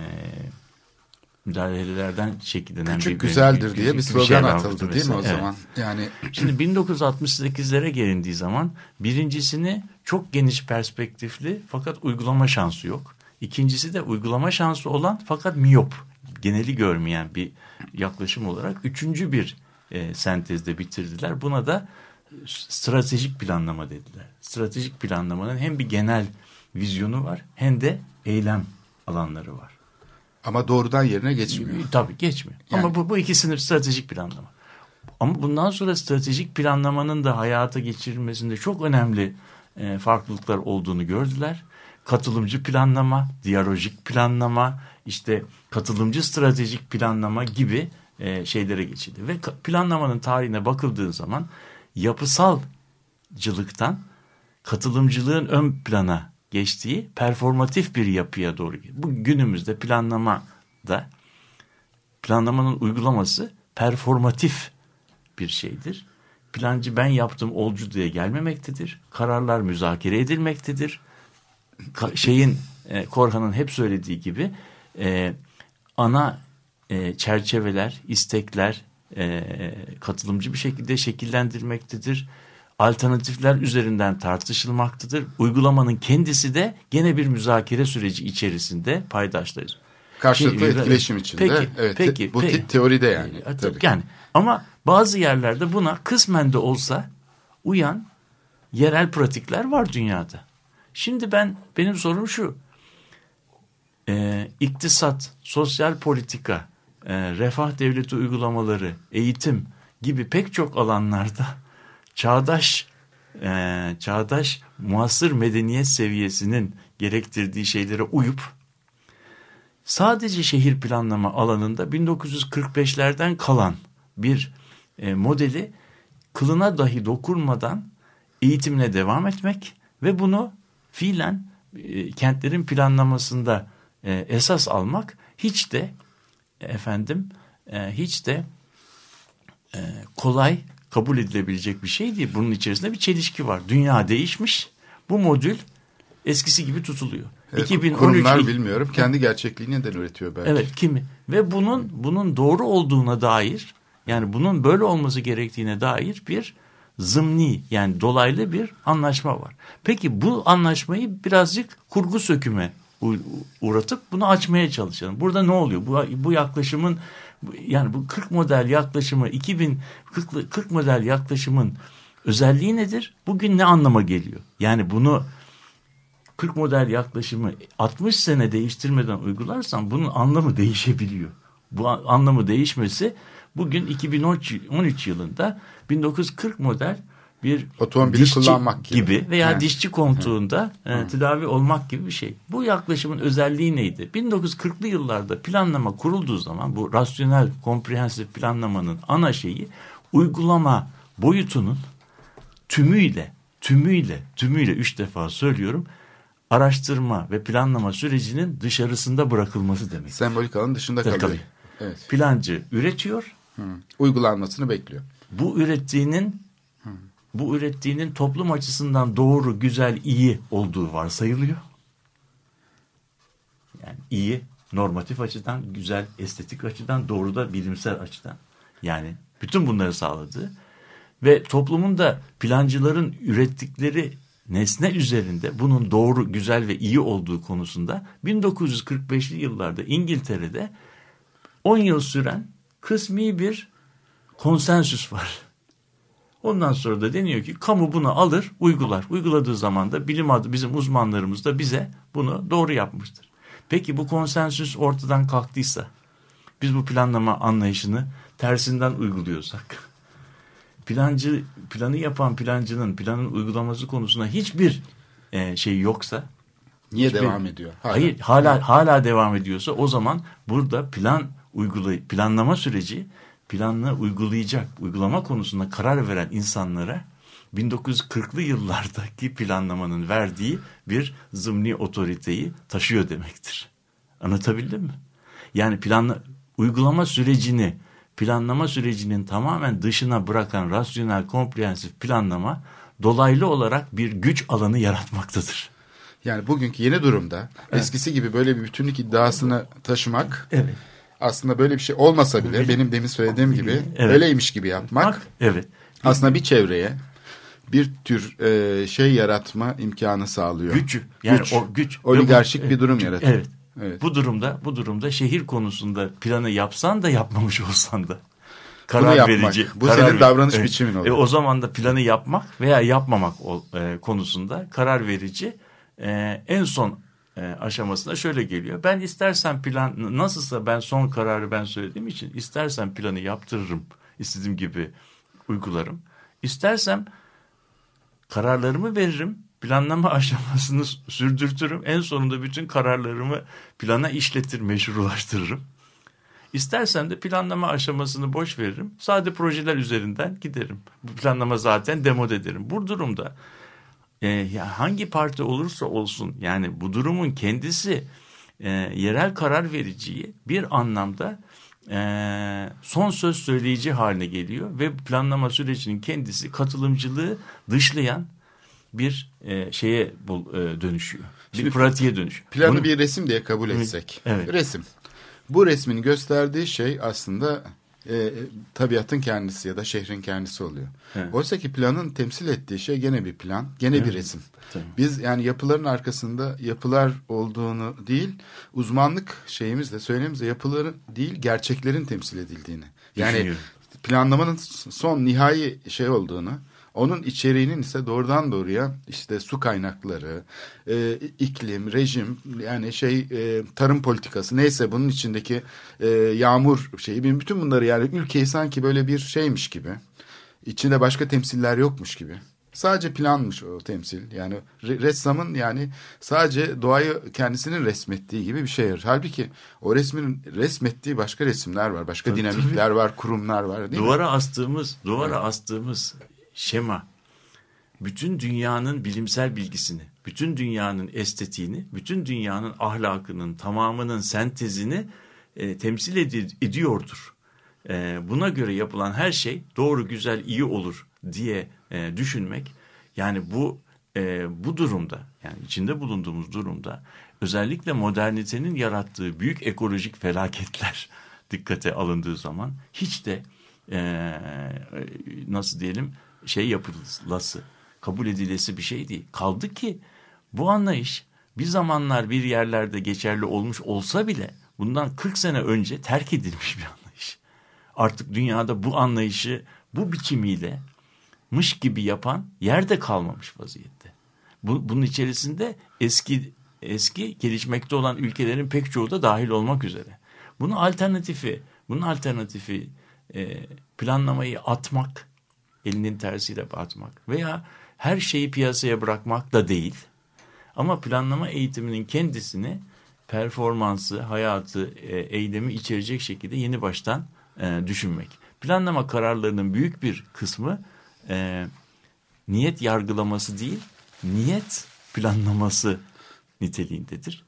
müdahalelerden şekillenen Küçük bir- güzeldir diye bir slogan şey atıldı değil mi o. Evet. zaman? Yani Şimdi 1968'lere gelindiği zaman birincisini çok geniş perspektifli fakat uygulama şansı yok. İkincisi de uygulama şansı olan fakat miyop, geneli görmeyen bir yaklaşım olarak üçüncü bir e, sentezde bitirdiler. Buna da stratejik planlama dediler. Stratejik planlamanın hem bir genel vizyonu var hem de eylem alanları var. ama doğrudan yerine geçmiyor. Tabii geçmiyor. Yani- Ama bu, bu ikisinin stratejik planlama. Ama bundan sonra stratejik planlamanın da hayata geçirilmesinde çok önemli e, farklılıklar olduğunu gördüler. Katılımcı planlama, diyalojik planlama, işte katılımcı stratejik planlama gibi e, şeylere geçildi. Ve planlamanın tarihine bakıldığı zaman yapısalcılıktan katılımcılığın ön plana geçtiği performatif bir yapıya doğru gidiyor. Bu günümüzde planlamada planlamanın uygulaması performatif bir şeydir. Plancı ben yaptım olcu diye gelmemektedir. Kararlar müzakere edilmektedir. Ka- şeyin e, Korhan'ın hep söylediği gibi e, ana e, çerçeveler, istekler e, katılımcı bir şekilde şekillendirmektedir. Alternatifler üzerinden tartışılmaktadır. Uygulamanın kendisi de gene bir müzakere süreci içerisinde paydaşlarız. Karşılıklı Şey, etkileşim içinde. Peki, evet, peki, bu peki. teoride yani. E. Tabii. Yani ama bazı yerlerde buna kısmen de olsa uyan yerel pratikler var dünyada. Şimdi ben benim sorum şu. Ee, iktisat, sosyal politika, e, refah devleti uygulamaları, eğitim gibi pek çok alanlarda çağdaş e, çağdaş muasır medeniyet seviyesinin gerektirdiği şeylere uyup sadece şehir planlama alanında 1945'lerden kalan bir e, modeli kılına dahi dokunmadan eğitimine devam etmek ve bunu fiilen e, kentlerin planlamasında e, esas almak hiç de efendim e, hiç de e, kolay kabul edilebilecek bir şey değil. Bunun içerisinde bir çelişki var. Dünya değişmiş. Bu modül eskisi gibi tutuluyor. E, 2013 kurumlar il- bilmiyorum. Kendi gerçekliğini neden üretiyor belki. Evet kimi ve bunun bunun doğru olduğuna dair yani bunun böyle olması gerektiğine dair bir zımni yani dolaylı bir anlaşma var. Peki bu anlaşmayı birazcık kurgu söküme uğratıp bunu açmaya çalışalım. Burada ne oluyor? Bu, bu yaklaşımın yani bu 40 model yaklaşımı 2000 40, 40 model yaklaşımın özelliği nedir? Bugün ne anlama geliyor? Yani bunu 40 model yaklaşımı 60 sene değiştirmeden uygularsan bunun anlamı değişebiliyor. Bu an- anlamı değişmesi bugün 2013 yılında 1940 model bir Otomobili kullanmak gibi. gibi veya He. dişçi koltuğunda e, tedavi olmak gibi bir şey. Bu yaklaşımın özelliği neydi? 1940'lı yıllarda planlama kurulduğu zaman bu rasyonel komprehensif planlamanın ana şeyi uygulama boyutunun tümüyle, tümüyle, tümüyle üç defa söylüyorum araştırma ve planlama sürecinin dışarısında bırakılması demek. Sembolik alanın dışında kalıyor. tabii. Evet. Plancı üretiyor. Hı. Uygulanmasını bekliyor. Bu ürettiğinin bu ürettiğinin toplum açısından doğru, güzel, iyi olduğu varsayılıyor. Yani iyi, normatif açıdan, güzel, estetik açıdan, doğru da bilimsel açıdan. Yani bütün bunları sağladığı ve toplumun da plancıların ürettikleri nesne üzerinde bunun doğru, güzel ve iyi olduğu konusunda 1945'li yıllarda İngiltere'de 10 yıl süren kısmi bir konsensüs var. Ondan sonra da deniyor ki kamu bunu alır, uygular. Uyguladığı zaman da bilim adı bizim uzmanlarımız da bize bunu doğru yapmıştır. Peki bu konsensüs ortadan kalktıysa, biz bu planlama anlayışını tersinden uyguluyorsak, plancı planı yapan plancının planın uygulaması konusunda hiçbir e, şey yoksa, Niye Hiçbir- devam ediyor? Hala. Hayır hala hala devam ediyorsa o zaman burada plan uygulay planlama süreci planını uygulayacak uygulama konusunda karar veren insanlara 1940'lı yıllardaki planlamanın verdiği bir zımni otoriteyi taşıyor demektir. Anlatabildim mi? Yani planla uygulama sürecini planlama sürecinin tamamen dışına bırakan rasyonel komprehensif planlama dolaylı olarak bir güç alanı yaratmaktadır. Yani bugünkü yeni durumda eskisi gibi böyle bir bütünlük iddiasını taşımak Evet. Aslında böyle bir şey olmasa bile benim demin söylediğim gibi Evet. öyleymiş gibi yapmak Bak, evet. aslında bir çevreye bir tür e, şey yaratma imkanı sağlıyor. Güç. Yani Güç. o güç. Oligarşik bu- bir durum yaratıyor. Evet. Evet. Bu durumda bu durumda şehir konusunda planı yapsan da yapmamış olsan da Bunu yapmak. Bu senin davranış biçimin oluyor. E, o zaman da planı yapmak veya yapmamak e, konusunda karar verici e, en son e, aşamasında şöyle geliyor. Ben istersen plan nasılsa ben son kararı ben söylediğim için istersen planı yaptırırım. istediğim gibi uygularım. İstersem kararlarımı veririm. Planlama aşamasını sürdürtürüm. En sonunda bütün kararlarımı plana işletir, meşrulaştırırım. İstersen de planlama aşamasını boş veririm. Sade projeler üzerinden giderim. Bu planlama zaten demode ederim. Bu durumda e, hangi parti olursa olsun yani bu durumun kendisi e, yerel karar vericiyi bir anlamda e, son söz söyleyici haline geliyor ve planlama sürecinin kendisi katılımcılığı dışlayan bir e, şeye bul, e, dönüşüyor. Bir Şimdi pratiğe dönüşüyor. Planı Bunu- bir resim diye kabul etsek. Evet. Resim. Bu resmin gösterdiği şey aslında e, tabiatın kendisi ya da şehrin kendisi oluyor. Evet. Oysa ki planın temsil ettiği şey gene bir plan, gene bir resim. Tabii. Biz yani yapıların arkasında yapılar olduğunu değil, uzmanlık şeyimizle, söylemimizle yapıların değil, gerçeklerin temsil edildiğini. Yani planlamanın son nihai şey olduğunu, onun içeriğinin ise doğrudan doğruya işte su kaynakları, e, iklim, rejim yani şey e, tarım politikası neyse bunun içindeki e, yağmur şeyi bütün bunları yani ülkeyi sanki böyle bir şeymiş gibi içinde başka temsiller yokmuş gibi Sadece planmış o temsil. Yani re- ressamın yani sadece doğayı kendisinin resmettiği gibi bir şey. Halbuki o resmin resmettiği başka resimler var. Başka Tabii, dinamikler var, kurumlar var değil mi? Duvara astığımız, duvara astığımız şema bütün dünyanın bilimsel bilgisini, bütün dünyanın estetiğini, bütün dünyanın ahlakının tamamının sentezini e, temsil edi- ediyordur. E, buna göre yapılan her şey doğru, güzel, iyi olur diye e, düşünmek yani bu e, bu durumda yani içinde bulunduğumuz durumda özellikle modernitenin yarattığı büyük ekolojik felaketler dikkate alındığı zaman hiç de e, nasıl diyelim şey yapılası kabul edilesi bir şey değil. Kaldı ki bu anlayış bir zamanlar bir yerlerde geçerli olmuş olsa bile bundan 40 sene önce terk edilmiş bir anlayış. Artık dünyada bu anlayışı bu biçimiyle mış gibi yapan yerde kalmamış vaziyette. Bu, bunun içerisinde eski eski gelişmekte olan ülkelerin pek çoğu da dahil olmak üzere. Bunun alternatifi, bunun alternatifi e, planlamayı atmak, elinin tersiyle atmak veya her şeyi piyasaya bırakmak da değil. Ama planlama eğitiminin kendisini performansı, hayatı, e, eylemi içerecek şekilde yeni baştan e, düşünmek. Planlama kararlarının büyük bir kısmı e, niyet yargılaması değil, niyet planlaması niteliğindedir.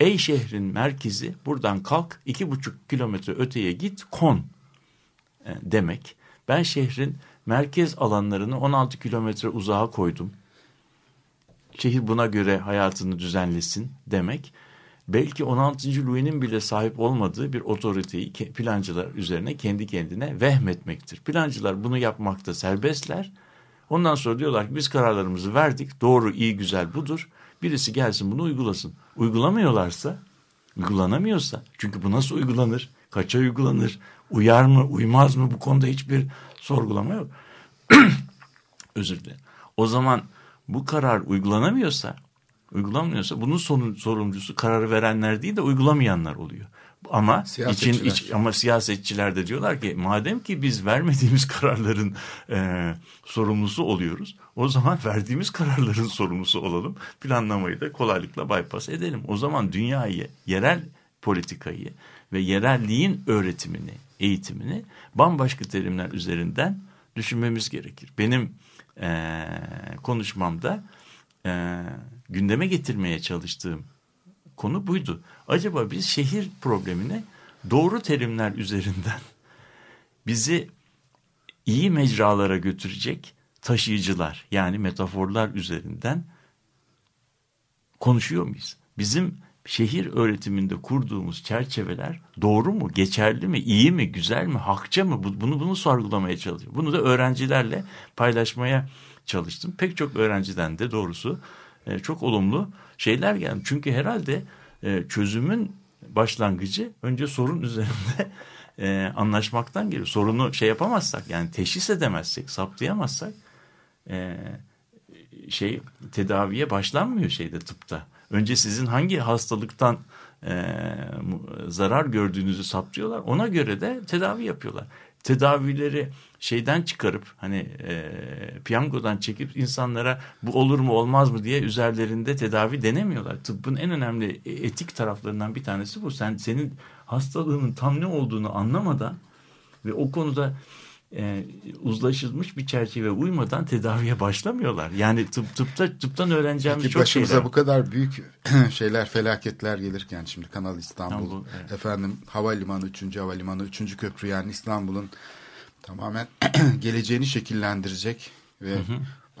Ey şehrin merkezi buradan kalk iki buçuk kilometre öteye git kon demek. Ben şehrin merkez alanlarını 16 kilometre uzağa koydum. Şehir buna göre hayatını düzenlesin demek. Belki 16. Louis'nin bile sahip olmadığı bir otoriteyi plancılar üzerine kendi kendine vehmetmektir. Plancılar bunu yapmakta serbestler. Ondan sonra diyorlar ki biz kararlarımızı verdik. Doğru, iyi, güzel budur. Birisi gelsin bunu uygulasın. Uygulamıyorlarsa, uygulanamıyorsa çünkü bu nasıl uygulanır? Kaça uygulanır? Uyar mı, uymaz mı? Bu konuda hiçbir sorgulama yok. Özür dilerim. O zaman bu karar uygulanamıyorsa, uygulanmıyorsa bunun sorun, sorumlusu kararı verenler değil de uygulamayanlar oluyor. Ama için iç, ama siyasetçiler de diyorlar ki madem ki biz vermediğimiz kararların e, sorumlusu oluyoruz, o zaman verdiğimiz kararların sorumlusu olalım. Planlamayı da kolaylıkla bypass edelim. O zaman dünyayı, yerel politikayı ve yerelliğin öğretimini, eğitimini bambaşka terimler üzerinden düşünmemiz gerekir. Benim e, konuşmamda e, gündeme getirmeye çalıştığım konu buydu. Acaba biz şehir problemine doğru terimler üzerinden bizi iyi mecralara götürecek taşıyıcılar yani metaforlar üzerinden konuşuyor muyuz? Bizim şehir öğretiminde kurduğumuz çerçeveler doğru mu, geçerli mi, iyi mi, güzel mi, hakça mı? Bunu bunu sorgulamaya çalışıyorum. Bunu da öğrencilerle paylaşmaya çalıştım. Pek çok öğrenciden de doğrusu e, çok olumlu şeyler geldi. Çünkü herhalde e, çözümün başlangıcı önce sorun üzerinde e, anlaşmaktan geliyor. Sorunu şey yapamazsak yani teşhis edemezsek, saptayamazsak şey tedaviye başlanmıyor şeyde tıpta. Önce sizin hangi hastalıktan e, zarar gördüğünüzü saptıyorlar. Ona göre de tedavi yapıyorlar. Tedavileri şeyden çıkarıp hani e, piyangodan çekip insanlara bu olur mu olmaz mı diye üzerlerinde tedavi denemiyorlar. Tıbbın en önemli etik taraflarından bir tanesi bu. Sen senin hastalığının tam ne olduğunu anlamadan ve o konuda e, uzlaşılmış bir çerçeve uymadan tedaviye başlamıyorlar. Yani tıp, tıpta tıptan öğreneceğimiz Peki çok başımıza şeyler. bu kadar büyük şeyler, felaketler gelirken şimdi Kanal İstanbul, İstanbul, evet. efendim havalimanı, 3. havalimanı, 3. köprü yani İstanbul'un tamamen geleceğini şekillendirecek ve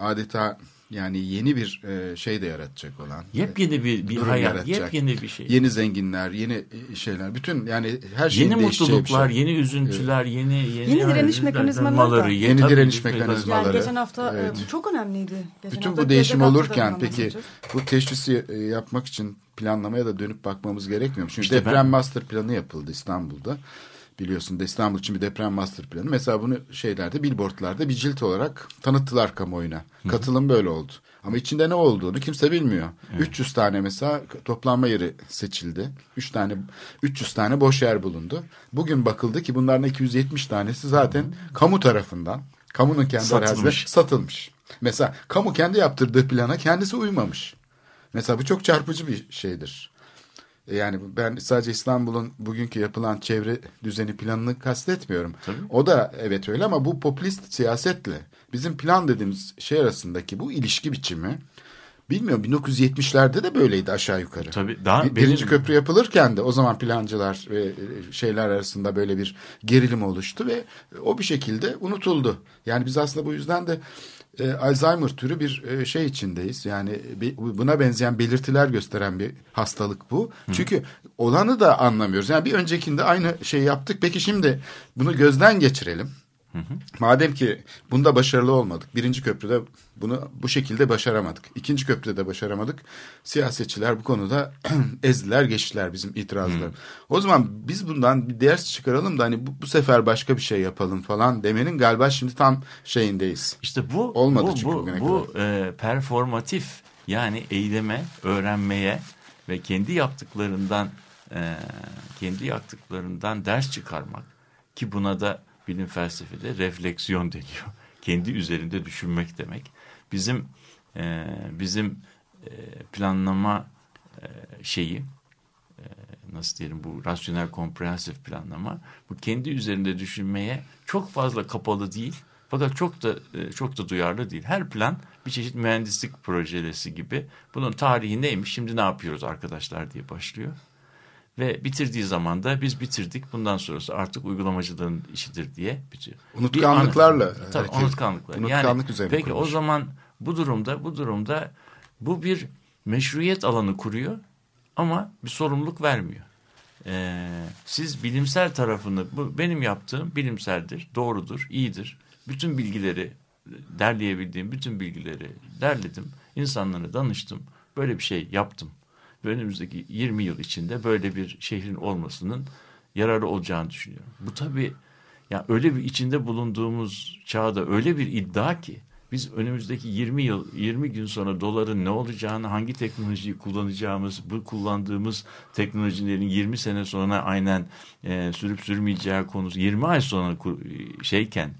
adeta yani yeni bir e, şey de yaratacak olan. Yepyeni bir, bir durum hayat, yaratacak. yepyeni bir şey. Yeni zenginler, yeni e, şeyler, bütün yani her şeyin Yeni bir mutluluklar, şey. yeni üzüntüler, yeni yeni, Yeni direniş mekanizmaları da. Yeni tabii, direniş Yani mekanizmaları. geçen hafta e, Evet. çok önemliydi. Geçen Bütün hafta bu değişim olurken peki bahsedeceğiz. bu teşhisi e, yapmak için planlamaya da dönüp bakmamız gerekmiyor mu? Çünkü İşte deprem ben- master planı yapıldı İstanbul'da. Biliyorsun İstanbul için bir deprem master planı. Mesela bunu şeylerde billboardlarda bir cilt olarak tanıttılar kamuoyuna. Katılım böyle oldu. Ama içinde ne olduğunu kimse bilmiyor. 300 tane mesela toplanma yeri seçildi. 3 tane 300 tane boş yer bulundu. Bugün bakıldı ki bunların 270 tanesi zaten kamu tarafından kamunun kendi Satılmış. satılmış. Mesela kamu kendi yaptırdığı plana kendisi uymamış. Mesela bu çok çarpıcı bir şeydir. Yani ben sadece İstanbul'un bugünkü yapılan çevre düzeni planını kastetmiyorum. O da evet öyle ama bu popülist siyasetle bizim plan dediğimiz şey arasındaki bu ilişki biçimi bilmiyorum 1970'lerde de böyleydi aşağı yukarı. Tabii, daha Bir- birinci benim- köprü yapılırken de o zaman plancılar ve e, şeyler arasında böyle bir gerilim oluştu ve o bir şekilde unutuldu. Yani biz aslında bu yüzden de e, Alzheimer türü bir e, şey içindeyiz. Yani bir- buna benzeyen belirtiler gösteren bir hastalık bu. Çünkü olanı da anlamıyoruz. Yani bir öncekinde aynı şeyi yaptık. Peki şimdi bunu gözden geçirelim. Madem ki bunda başarılı olmadık. Birinci köprüde bunu bu şekilde başaramadık. İkinci köprüde de başaramadık. Siyasetçiler bu konuda ezdiler geçtiler bizim itirazlar. O zaman biz bundan bir ders çıkaralım da hani bu, bu sefer başka bir şey yapalım falan demenin galiba şimdi tam şeyindeyiz. İşte bu Olmadı bu, çünkü bu, bugüne bu e, performatif yani eyleme, öğrenmeye ve kendi yaptıklarından e, kendi yaptıklarından ders çıkarmak ki buna da bilim felsefede refleksiyon deniyor. Kendi üzerinde düşünmek demek. Bizim e, bizim e, planlama e, şeyi e, nasıl diyelim bu rasyonel komprehensif planlama bu kendi üzerinde düşünmeye çok fazla kapalı değil fakat çok da e, çok da duyarlı değil. Her plan bir çeşit mühendislik projesi gibi. Bunun tarihi neymiş? Şimdi ne yapıyoruz arkadaşlar diye başlıyor. Ve bitirdiği zaman da biz bitirdik. Bundan sonrası artık uygulamacıların işidir diye bitiyor. Unutkanlıklarla Bir Tabii hareket- unutkanlıklar. unutkanlık yani, üzerine Peki o kurulmuş. zaman bu durumda bu durumda bu bir meşruiyet alanı kuruyor ama bir sorumluluk vermiyor. Ee, siz bilimsel tarafını bu benim yaptığım bilimseldir, doğrudur, iyidir. Bütün bilgileri derleyebildiğim bütün bilgileri derledim. insanlara danıştım. Böyle bir şey yaptım. Önümüzdeki 20 yıl içinde böyle bir şehrin olmasının yararı olacağını düşünüyorum. Bu tabii ya öyle bir içinde bulunduğumuz çağda öyle bir iddia ki biz önümüzdeki 20 yıl 20 gün sonra doların ne olacağını hangi teknolojiyi kullanacağımız bu kullandığımız teknolojilerin 20 sene sonra aynen e, sürüp sürmeyeceği konusu 20 ay sonra şeyken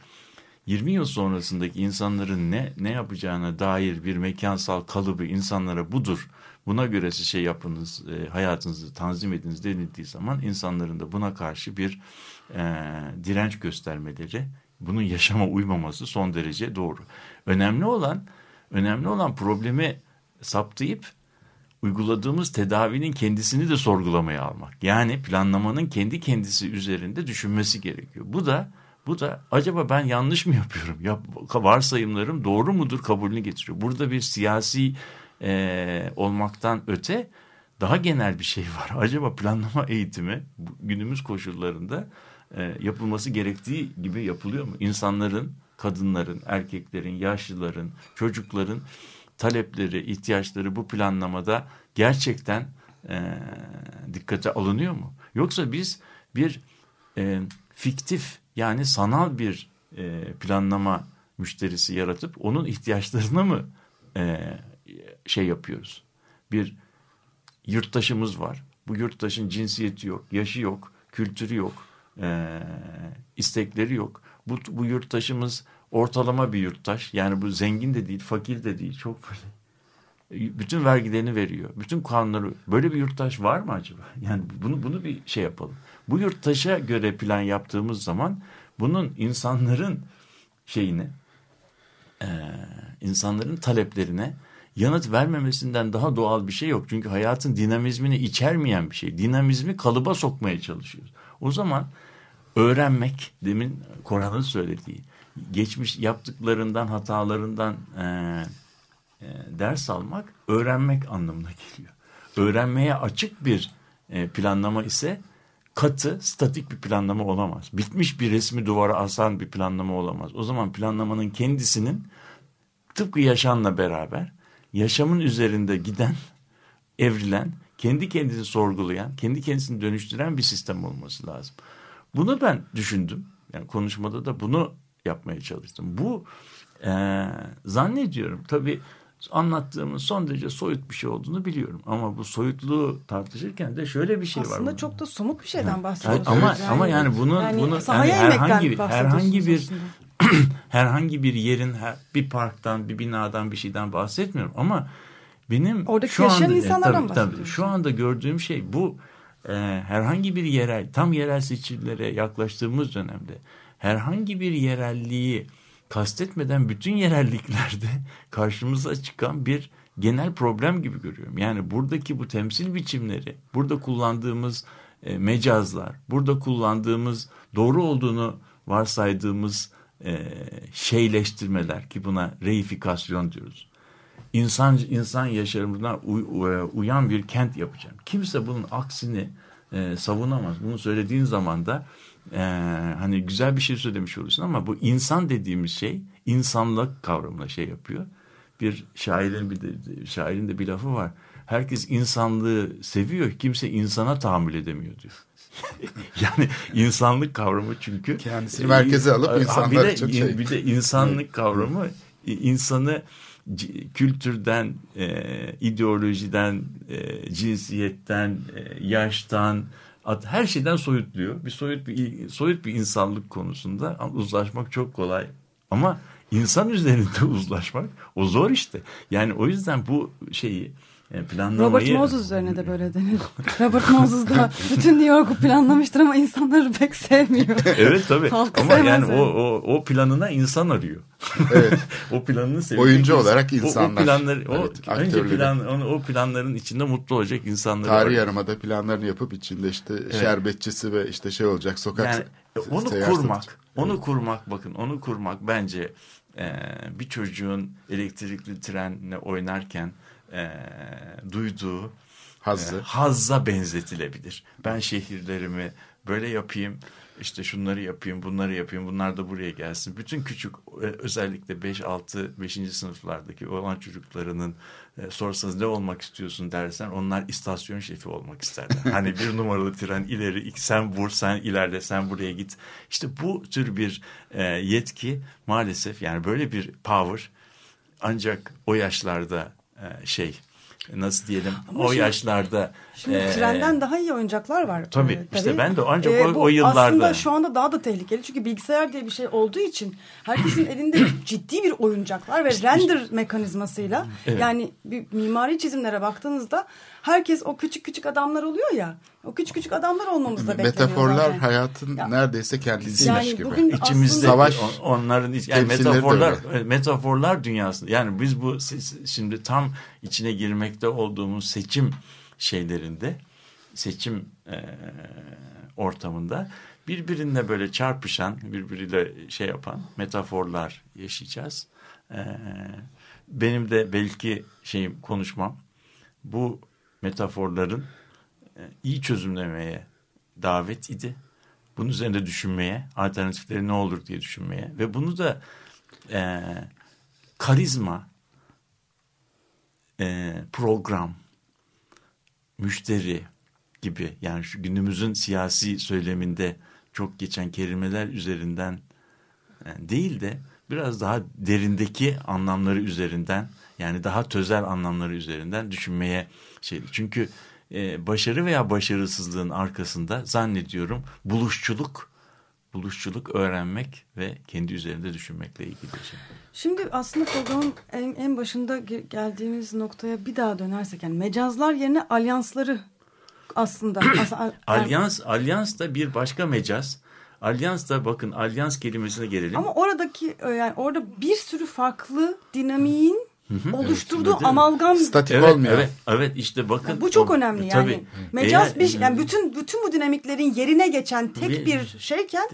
20 yıl sonrasındaki insanların ne ne yapacağına dair bir mekansal kalıbı insanlara budur. Buna göre siz şey yapınız, e, hayatınızı tanzim ediniz denildiği zaman insanların da buna karşı bir e, direnç göstermeleri, bunun yaşama uymaması son derece doğru. Önemli olan, önemli olan problemi saptayıp uyguladığımız tedavinin kendisini de sorgulamaya almak. Yani planlamanın kendi kendisi üzerinde düşünmesi gerekiyor. Bu da bu da acaba ben yanlış mı yapıyorum? Ya, varsayımlarım doğru mudur kabulünü getiriyor. Burada bir siyasi e, olmaktan öte daha genel bir şey var. Acaba planlama eğitimi günümüz koşullarında e, yapılması gerektiği gibi yapılıyor mu? İnsanların, kadınların, erkeklerin, yaşlıların, çocukların talepleri, ihtiyaçları bu planlamada gerçekten e, dikkate alınıyor mu? Yoksa biz bir e, fiktif yani sanal bir e, planlama müşterisi yaratıp onun ihtiyaçlarına mı e, şey yapıyoruz? Bir yurttaşımız var. Bu yurttaşın cinsiyeti yok, yaşı yok, kültürü yok, e, istekleri yok. Bu, bu yurttaşımız ortalama bir yurttaş. Yani bu zengin de değil, fakir de değil. Çok böyle bütün vergilerini veriyor. Bütün kanunları böyle bir yurttaş var mı acaba? Yani bunu bunu bir şey yapalım. Bu yurttaşa göre plan yaptığımız zaman bunun insanların şeyini e, insanların taleplerine yanıt vermemesinden daha doğal bir şey yok. Çünkü hayatın dinamizmini içermeyen bir şey. Dinamizmi kalıba sokmaya çalışıyoruz. O zaman öğrenmek demin Korhan'ın söylediği geçmiş yaptıklarından hatalarından e, e, ders almak öğrenmek anlamına geliyor. Öğrenmeye açık bir e, planlama ise katı, statik bir planlama olamaz. Bitmiş bir resmi duvara asan bir planlama olamaz. O zaman planlamanın kendisinin tıpkı yaşamla beraber yaşamın üzerinde giden, evrilen, kendi kendini sorgulayan, kendi kendisini dönüştüren bir sistem olması lazım. Bunu ben düşündüm. Yani konuşmada da bunu yapmaya çalıştım. Bu e, zannediyorum tabii anlattığımın son derece soyut bir şey olduğunu biliyorum. Ama bu soyutluğu tartışırken de şöyle bir şey var. Aslında çok da somut bir şeyden Yani, bahsediyorsunuz. ama ama yani bunun yani bunu yani herhangi bir herhangi bir aslında. herhangi bir yerin, bir parktan, bir binadan, bir şeyden bahsetmiyorum. Ama benim Oradaki şu yaşayan anda, insanlardan tabii, tabii, şu anda gördüğüm şey bu e, herhangi bir yerel, tam yerel seçimlere yaklaştığımız dönemde herhangi bir yerelliği kastetmeden bütün yerelliklerde karşımıza çıkan bir genel problem gibi görüyorum. Yani buradaki bu temsil biçimleri, burada kullandığımız e, mecazlar, burada kullandığımız doğru olduğunu varsaydığımız e, şeyleştirmeler ki buna reifikasyon diyoruz. İnsan insan yaşamına uy- uyan bir kent yapacağım. Kimse bunun aksini e, savunamaz. Bunu söylediğin zaman da e, hani güzel bir şey söylemiş olursun ama bu insan dediğimiz şey insanlık kavramına şey yapıyor. Bir şairin bir de, şairin de bir lafı var. Herkes insanlığı seviyor, kimse insana tahammül edemiyor diyor. yani insanlık kavramı çünkü Kendisini merkeze alıp Ha, insanlar bir de, için şey- bir de insanlık kavramı insanı kültürden, e, ideolojiden, e, cinsiyetten, e, yaştan, at- her şeyden soyutluyor. Bir soyut bir soyut bir insanlık konusunda uzlaşmak çok kolay. Ama insan üzerinde uzlaşmak o zor işte. Yani o yüzden bu şeyi e, planlamayı Robert Moses üzerine de böyle denir. Robert Moses da bütün New York'u planlamıştır ama insanları pek sevmiyor. Evet tabii. Halk Ama sevmez yani yani. o, o, o planına insan arıyor. Evet. o planını sevecek Oyuncu insan- olarak o- insanlar. O, planları, o, Evet, önce plan, onu, o planların içinde mutlu olacak insanları Tarih yarımada planlarını yapıp içinde işte şerbetçisi ve işte şey olacak sokak Yani e, onu kurmak, satıcı. onu kurmak bakın onu kurmak bence e, bir çocuğun elektrikli trenle oynarken e, duyduğu Hazzı. e, hazza benzetilebilir. Ben şehirlerimi böyle yapayım, işte şunları yapayım, bunları yapayım, bunlar da buraya gelsin. Bütün küçük e, özellikle 5, 6, 5. sınıflardaki olan çocuklarının e, sorsanız ne olmak istiyorsun dersen onlar istasyon şefi olmak isterler. hani bir numaralı tren ileri, sen vur, sen ilerle, sen buraya git. İşte bu tür bir e, yetki maalesef yani böyle bir power ancak o yaşlarda şey nasıl diyelim Ama o şimdi- yaşlarda Şimdi e, trenden daha iyi oyuncaklar var. Tabii, Ee, işte ben de ancak o- bu o yıllarda- Aslında şu anda daha da tehlikeli. Çünkü bilgisayar diye bir şey olduğu için herkesin elinde ciddi bir oyuncak var ve render mekanizmasıyla Evet. yani bir mimari çizimlere baktığınızda herkes o küçük küçük adamlar oluyor ya. O küçük küçük adamlar olmamız da bekleniyor Metaforlar zaten. hayatın Ya- neredeyse kendisiymiş Yani gibi. bugün içimizde Savaş on- onların iç- yani metaforlar e, metaforlar dünyası. Yani biz bu şimdi tam içine girmekte olduğumuz seçim şeylerinde seçim e, ortamında birbirine böyle çarpışan, birbiriyle şey yapan metaforlar yaşayacağız. E, benim de belki şeyim konuşmam bu metaforların e, iyi çözümlemeye davet idi. Bunun üzerinde düşünmeye, alternatifleri ne olur diye düşünmeye ve bunu da e, karizma, e, program, müşteri gibi yani şu günümüzün siyasi söyleminde çok geçen kelimeler üzerinden e, değil de biraz daha derindeki anlamları üzerinden yani daha tözel anlamları üzerinden düşünmeye şey. Çünkü e, başarı veya başarısızlığın arkasında zannediyorum buluşçuluk, buluşçuluk öğrenmek ve kendi üzerinde düşünmekle ilgili şey. Şimdi aslında programın en, en başında ge- geldiğimiz noktaya bir daha dönersek yani mecazlar yerine alyansları aslında aslında- Alyans, alyans da bir başka mecaz. Alyans da bakın alyans kelimesine gelelim. Ama oradaki e, yani orada bir sürü farklı dinamiğin oluşturduğu Evet, değil mi? amalgam Statik evet, olmuyor. evet, evet işte bakın. Ya bu çok o- önemli yani. Tabii. Mecaz Eğer- bir yani bütün bütün bu dinamiklerin yerine geçen tek Bir- bir şeyken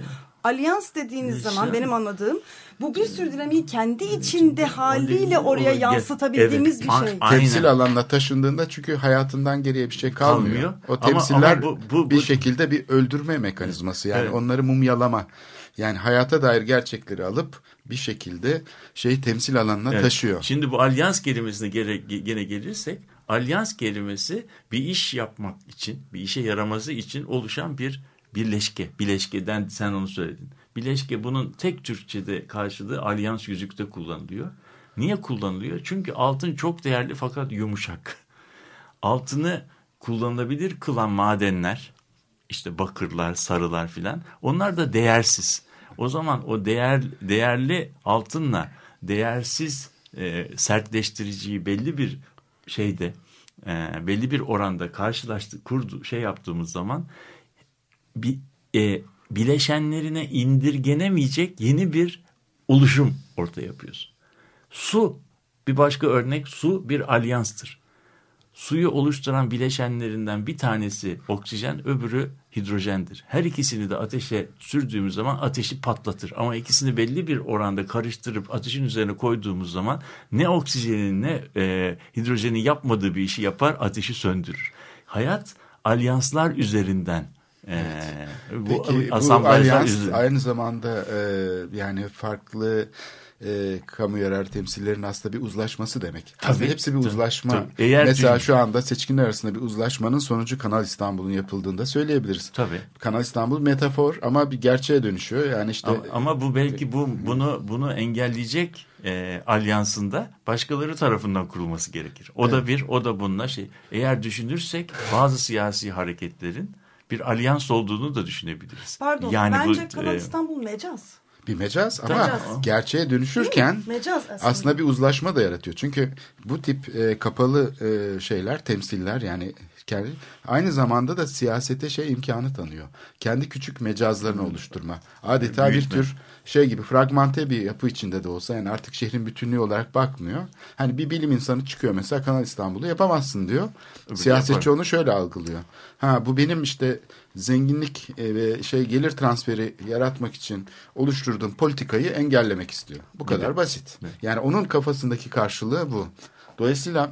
alyans dediğiniz Yaşa. zaman benim anladığım bu bir sürü dinamiği kendi içinde haliyle oraya Evet, yansıtabildiğimiz bir a- şey. aynen. Temsil alanına taşındığında çünkü hayatından geriye bir şey kalmıyor. Kalmıyor. O Ama- temsiller ama bu- bu- bir bu- şekilde bir öldürme mekanizması. Yani Evet. onları mumyalama. Yani hayata dair gerçekleri alıp bir şekilde şeyi temsil alanına Evet. taşıyor. Şimdi bu alyans kelimesine gene, gene gelirsek alyans kelimesi bir iş yapmak için, bir işe yaraması için oluşan bir birleşke. Bileşkeden sen onu söyledin. Bileşke bunun tek Türkçe'de karşılığı alyans yüzükte kullanılıyor. Niye kullanılıyor? Çünkü altın çok değerli fakat yumuşak. Altını kullanılabilir kılan madenler, işte bakırlar, sarılar filan onlar da değersiz. O zaman o değer değerli altınla değersiz e, sertleştiriciyi belli bir şeyde e, belli bir oranda karşılaştık kurdu şey yaptığımız zaman bir e, bileşenlerine indirgenemeyecek yeni bir oluşum ortaya yapıyorsun. Su bir başka örnek su bir alyanstır. Suyu oluşturan bileşenlerinden bir tanesi oksijen öbürü hidrojendir. Her ikisini de ateşe sürdüğümüz zaman ateşi patlatır. Ama ikisini belli bir oranda karıştırıp ateşin üzerine koyduğumuz zaman ne oksijenin ne e, hidrojenin yapmadığı bir işi yapar ateşi söndürür. Hayat alyanslar üzerinden e, bu Peki bu alyans üzerinden. aynı zamanda e, yani farklı e, kamu yararı temsillerinin aslında bir uzlaşması demek. Tabii, aslında hepsi bir tabii, uzlaşma. tabii. Eğer Mesela düş- şu anda seçkinler arasında bir uzlaşmanın sonucu Kanal İstanbul'un yapıldığında söyleyebiliriz. Tabii. Kanal İstanbul metafor ama bir gerçeğe dönüşüyor. Yani işte Ama, ama bu belki bu bunu bunu engelleyecek e, alyansında başkaları tarafından kurulması gerekir. O da bir, o da bununla şey. Eğer düşünürsek bazı siyasi hareketlerin bir alyans olduğunu da düşünebiliriz. Pardon Yani bu, bence Kanal e, İstanbul mecaz. Bir mecaz ama Mecaz. gerçeğe dönüşürken Mecaz aslında. aslında bir uzlaşma da yaratıyor. Çünkü bu tip e, kapalı e, şeyler, temsiller yani kendi, aynı zamanda da siyasete şey imkanı tanıyor. Kendi küçük mecazlarını oluşturma. Adeta bir Büyütme. tür şey gibi fragmente bir yapı içinde de olsa yani artık şehrin bütünlüğü olarak bakmıyor. Hani bir bilim insanı çıkıyor mesela Kanal İstanbul'u yapamazsın diyor. Siyasetçi yapar. onu şöyle algılıyor. Ha bu benim işte zenginlik e, ve şey gelir transferi yaratmak için oluşturduğum politikayı engellemek istiyor. Bu kadar basit. Yani onun kafasındaki karşılığı bu. Dolayısıyla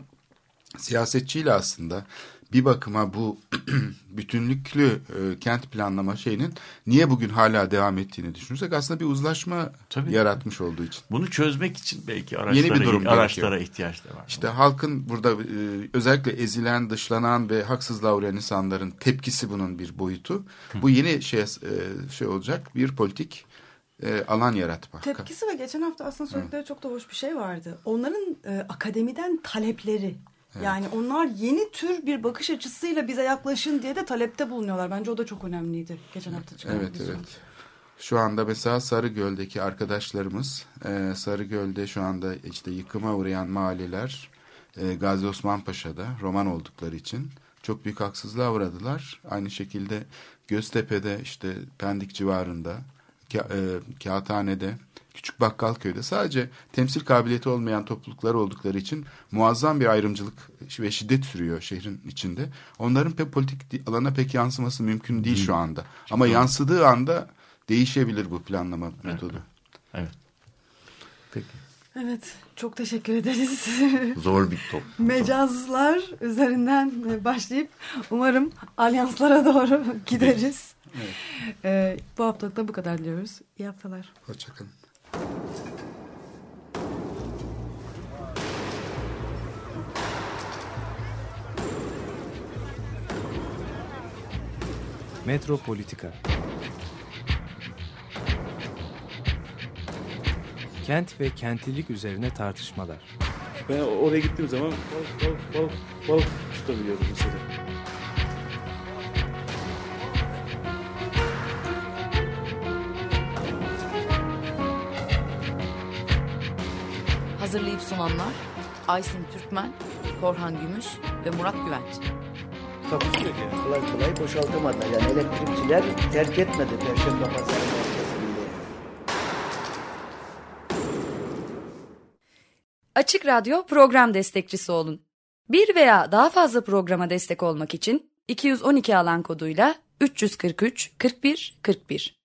siyasetçiyle aslında bir bakıma bu bütünlüklü e, kent planlama şeyinin niye bugün hala devam ettiğini düşünürsek aslında bir uzlaşma Tabii. yaratmış olduğu için. bunu çözmek için belki araçlara, bir durum araçlara gerekiyor. ihtiyaç da var. İşte halkın burada e, özellikle ezilen, dışlanan ve haksızlığa uğrayan insanların tepkisi bunun bir boyutu. Bu yeni şey e, şey olacak bir politik e, alan yaratma. Tepkisi ve geçen hafta aslında söyledikleri çok da hoş bir şey vardı. Onların e, akademiden talepleri. Yani onlar yeni tür bir bakış açısıyla bize yaklaşın diye de talepte bulunuyorlar. Bence o da çok önemliydi geçen hafta çıkan Evet evet. Şu anda mesela Sarıgöl'deki arkadaşlarımız e, Sarıgöl'de şu anda işte yıkıma uğrayan mahalleler e, Gazi Osman Paşa'da Roman oldukları için çok büyük haksızlığa uğradılar. Aynı şekilde Göztepe'de işte Pendik civarında Ka- e, Kağıthane'de Küçük Bakkalköy'de sadece temsil kabiliyeti olmayan topluluklar oldukları için muazzam bir ayrımcılık ve şiddet sürüyor şehrin içinde. Onların pek politik alana pek yansıması mümkün değil şu anda. Ama yansıdığı anda değişebilir bu planlama metodu. Evet. Peki. Evet çok teşekkür ederiz. Zor bir top. Mecazlar üzerinden e, başlayıp umarım alyanslara doğru gideriz. E, bu haftalık da bu kadar diyoruz. İyi haftalar. Hoşçakalın. Metropolitika Kent ve kentlilik üzerine tartışmalar. Ben oraya gittiğim zaman balık balık balık balık tutabiliyorum mesela. Hazırlayıp sunanlar Aysin Türkmen, Korhan Gümüş ve Murat Güvenç. Takusuyor ki. Kolay kolay boşaltamadılar. Yani elektrikçiler terk etmedi Perşembe Pazarı merkezinde. Açık Radyo program destekçisi olun. Bir veya daha fazla programa destek olmak için 212 alan koduyla 343 41 41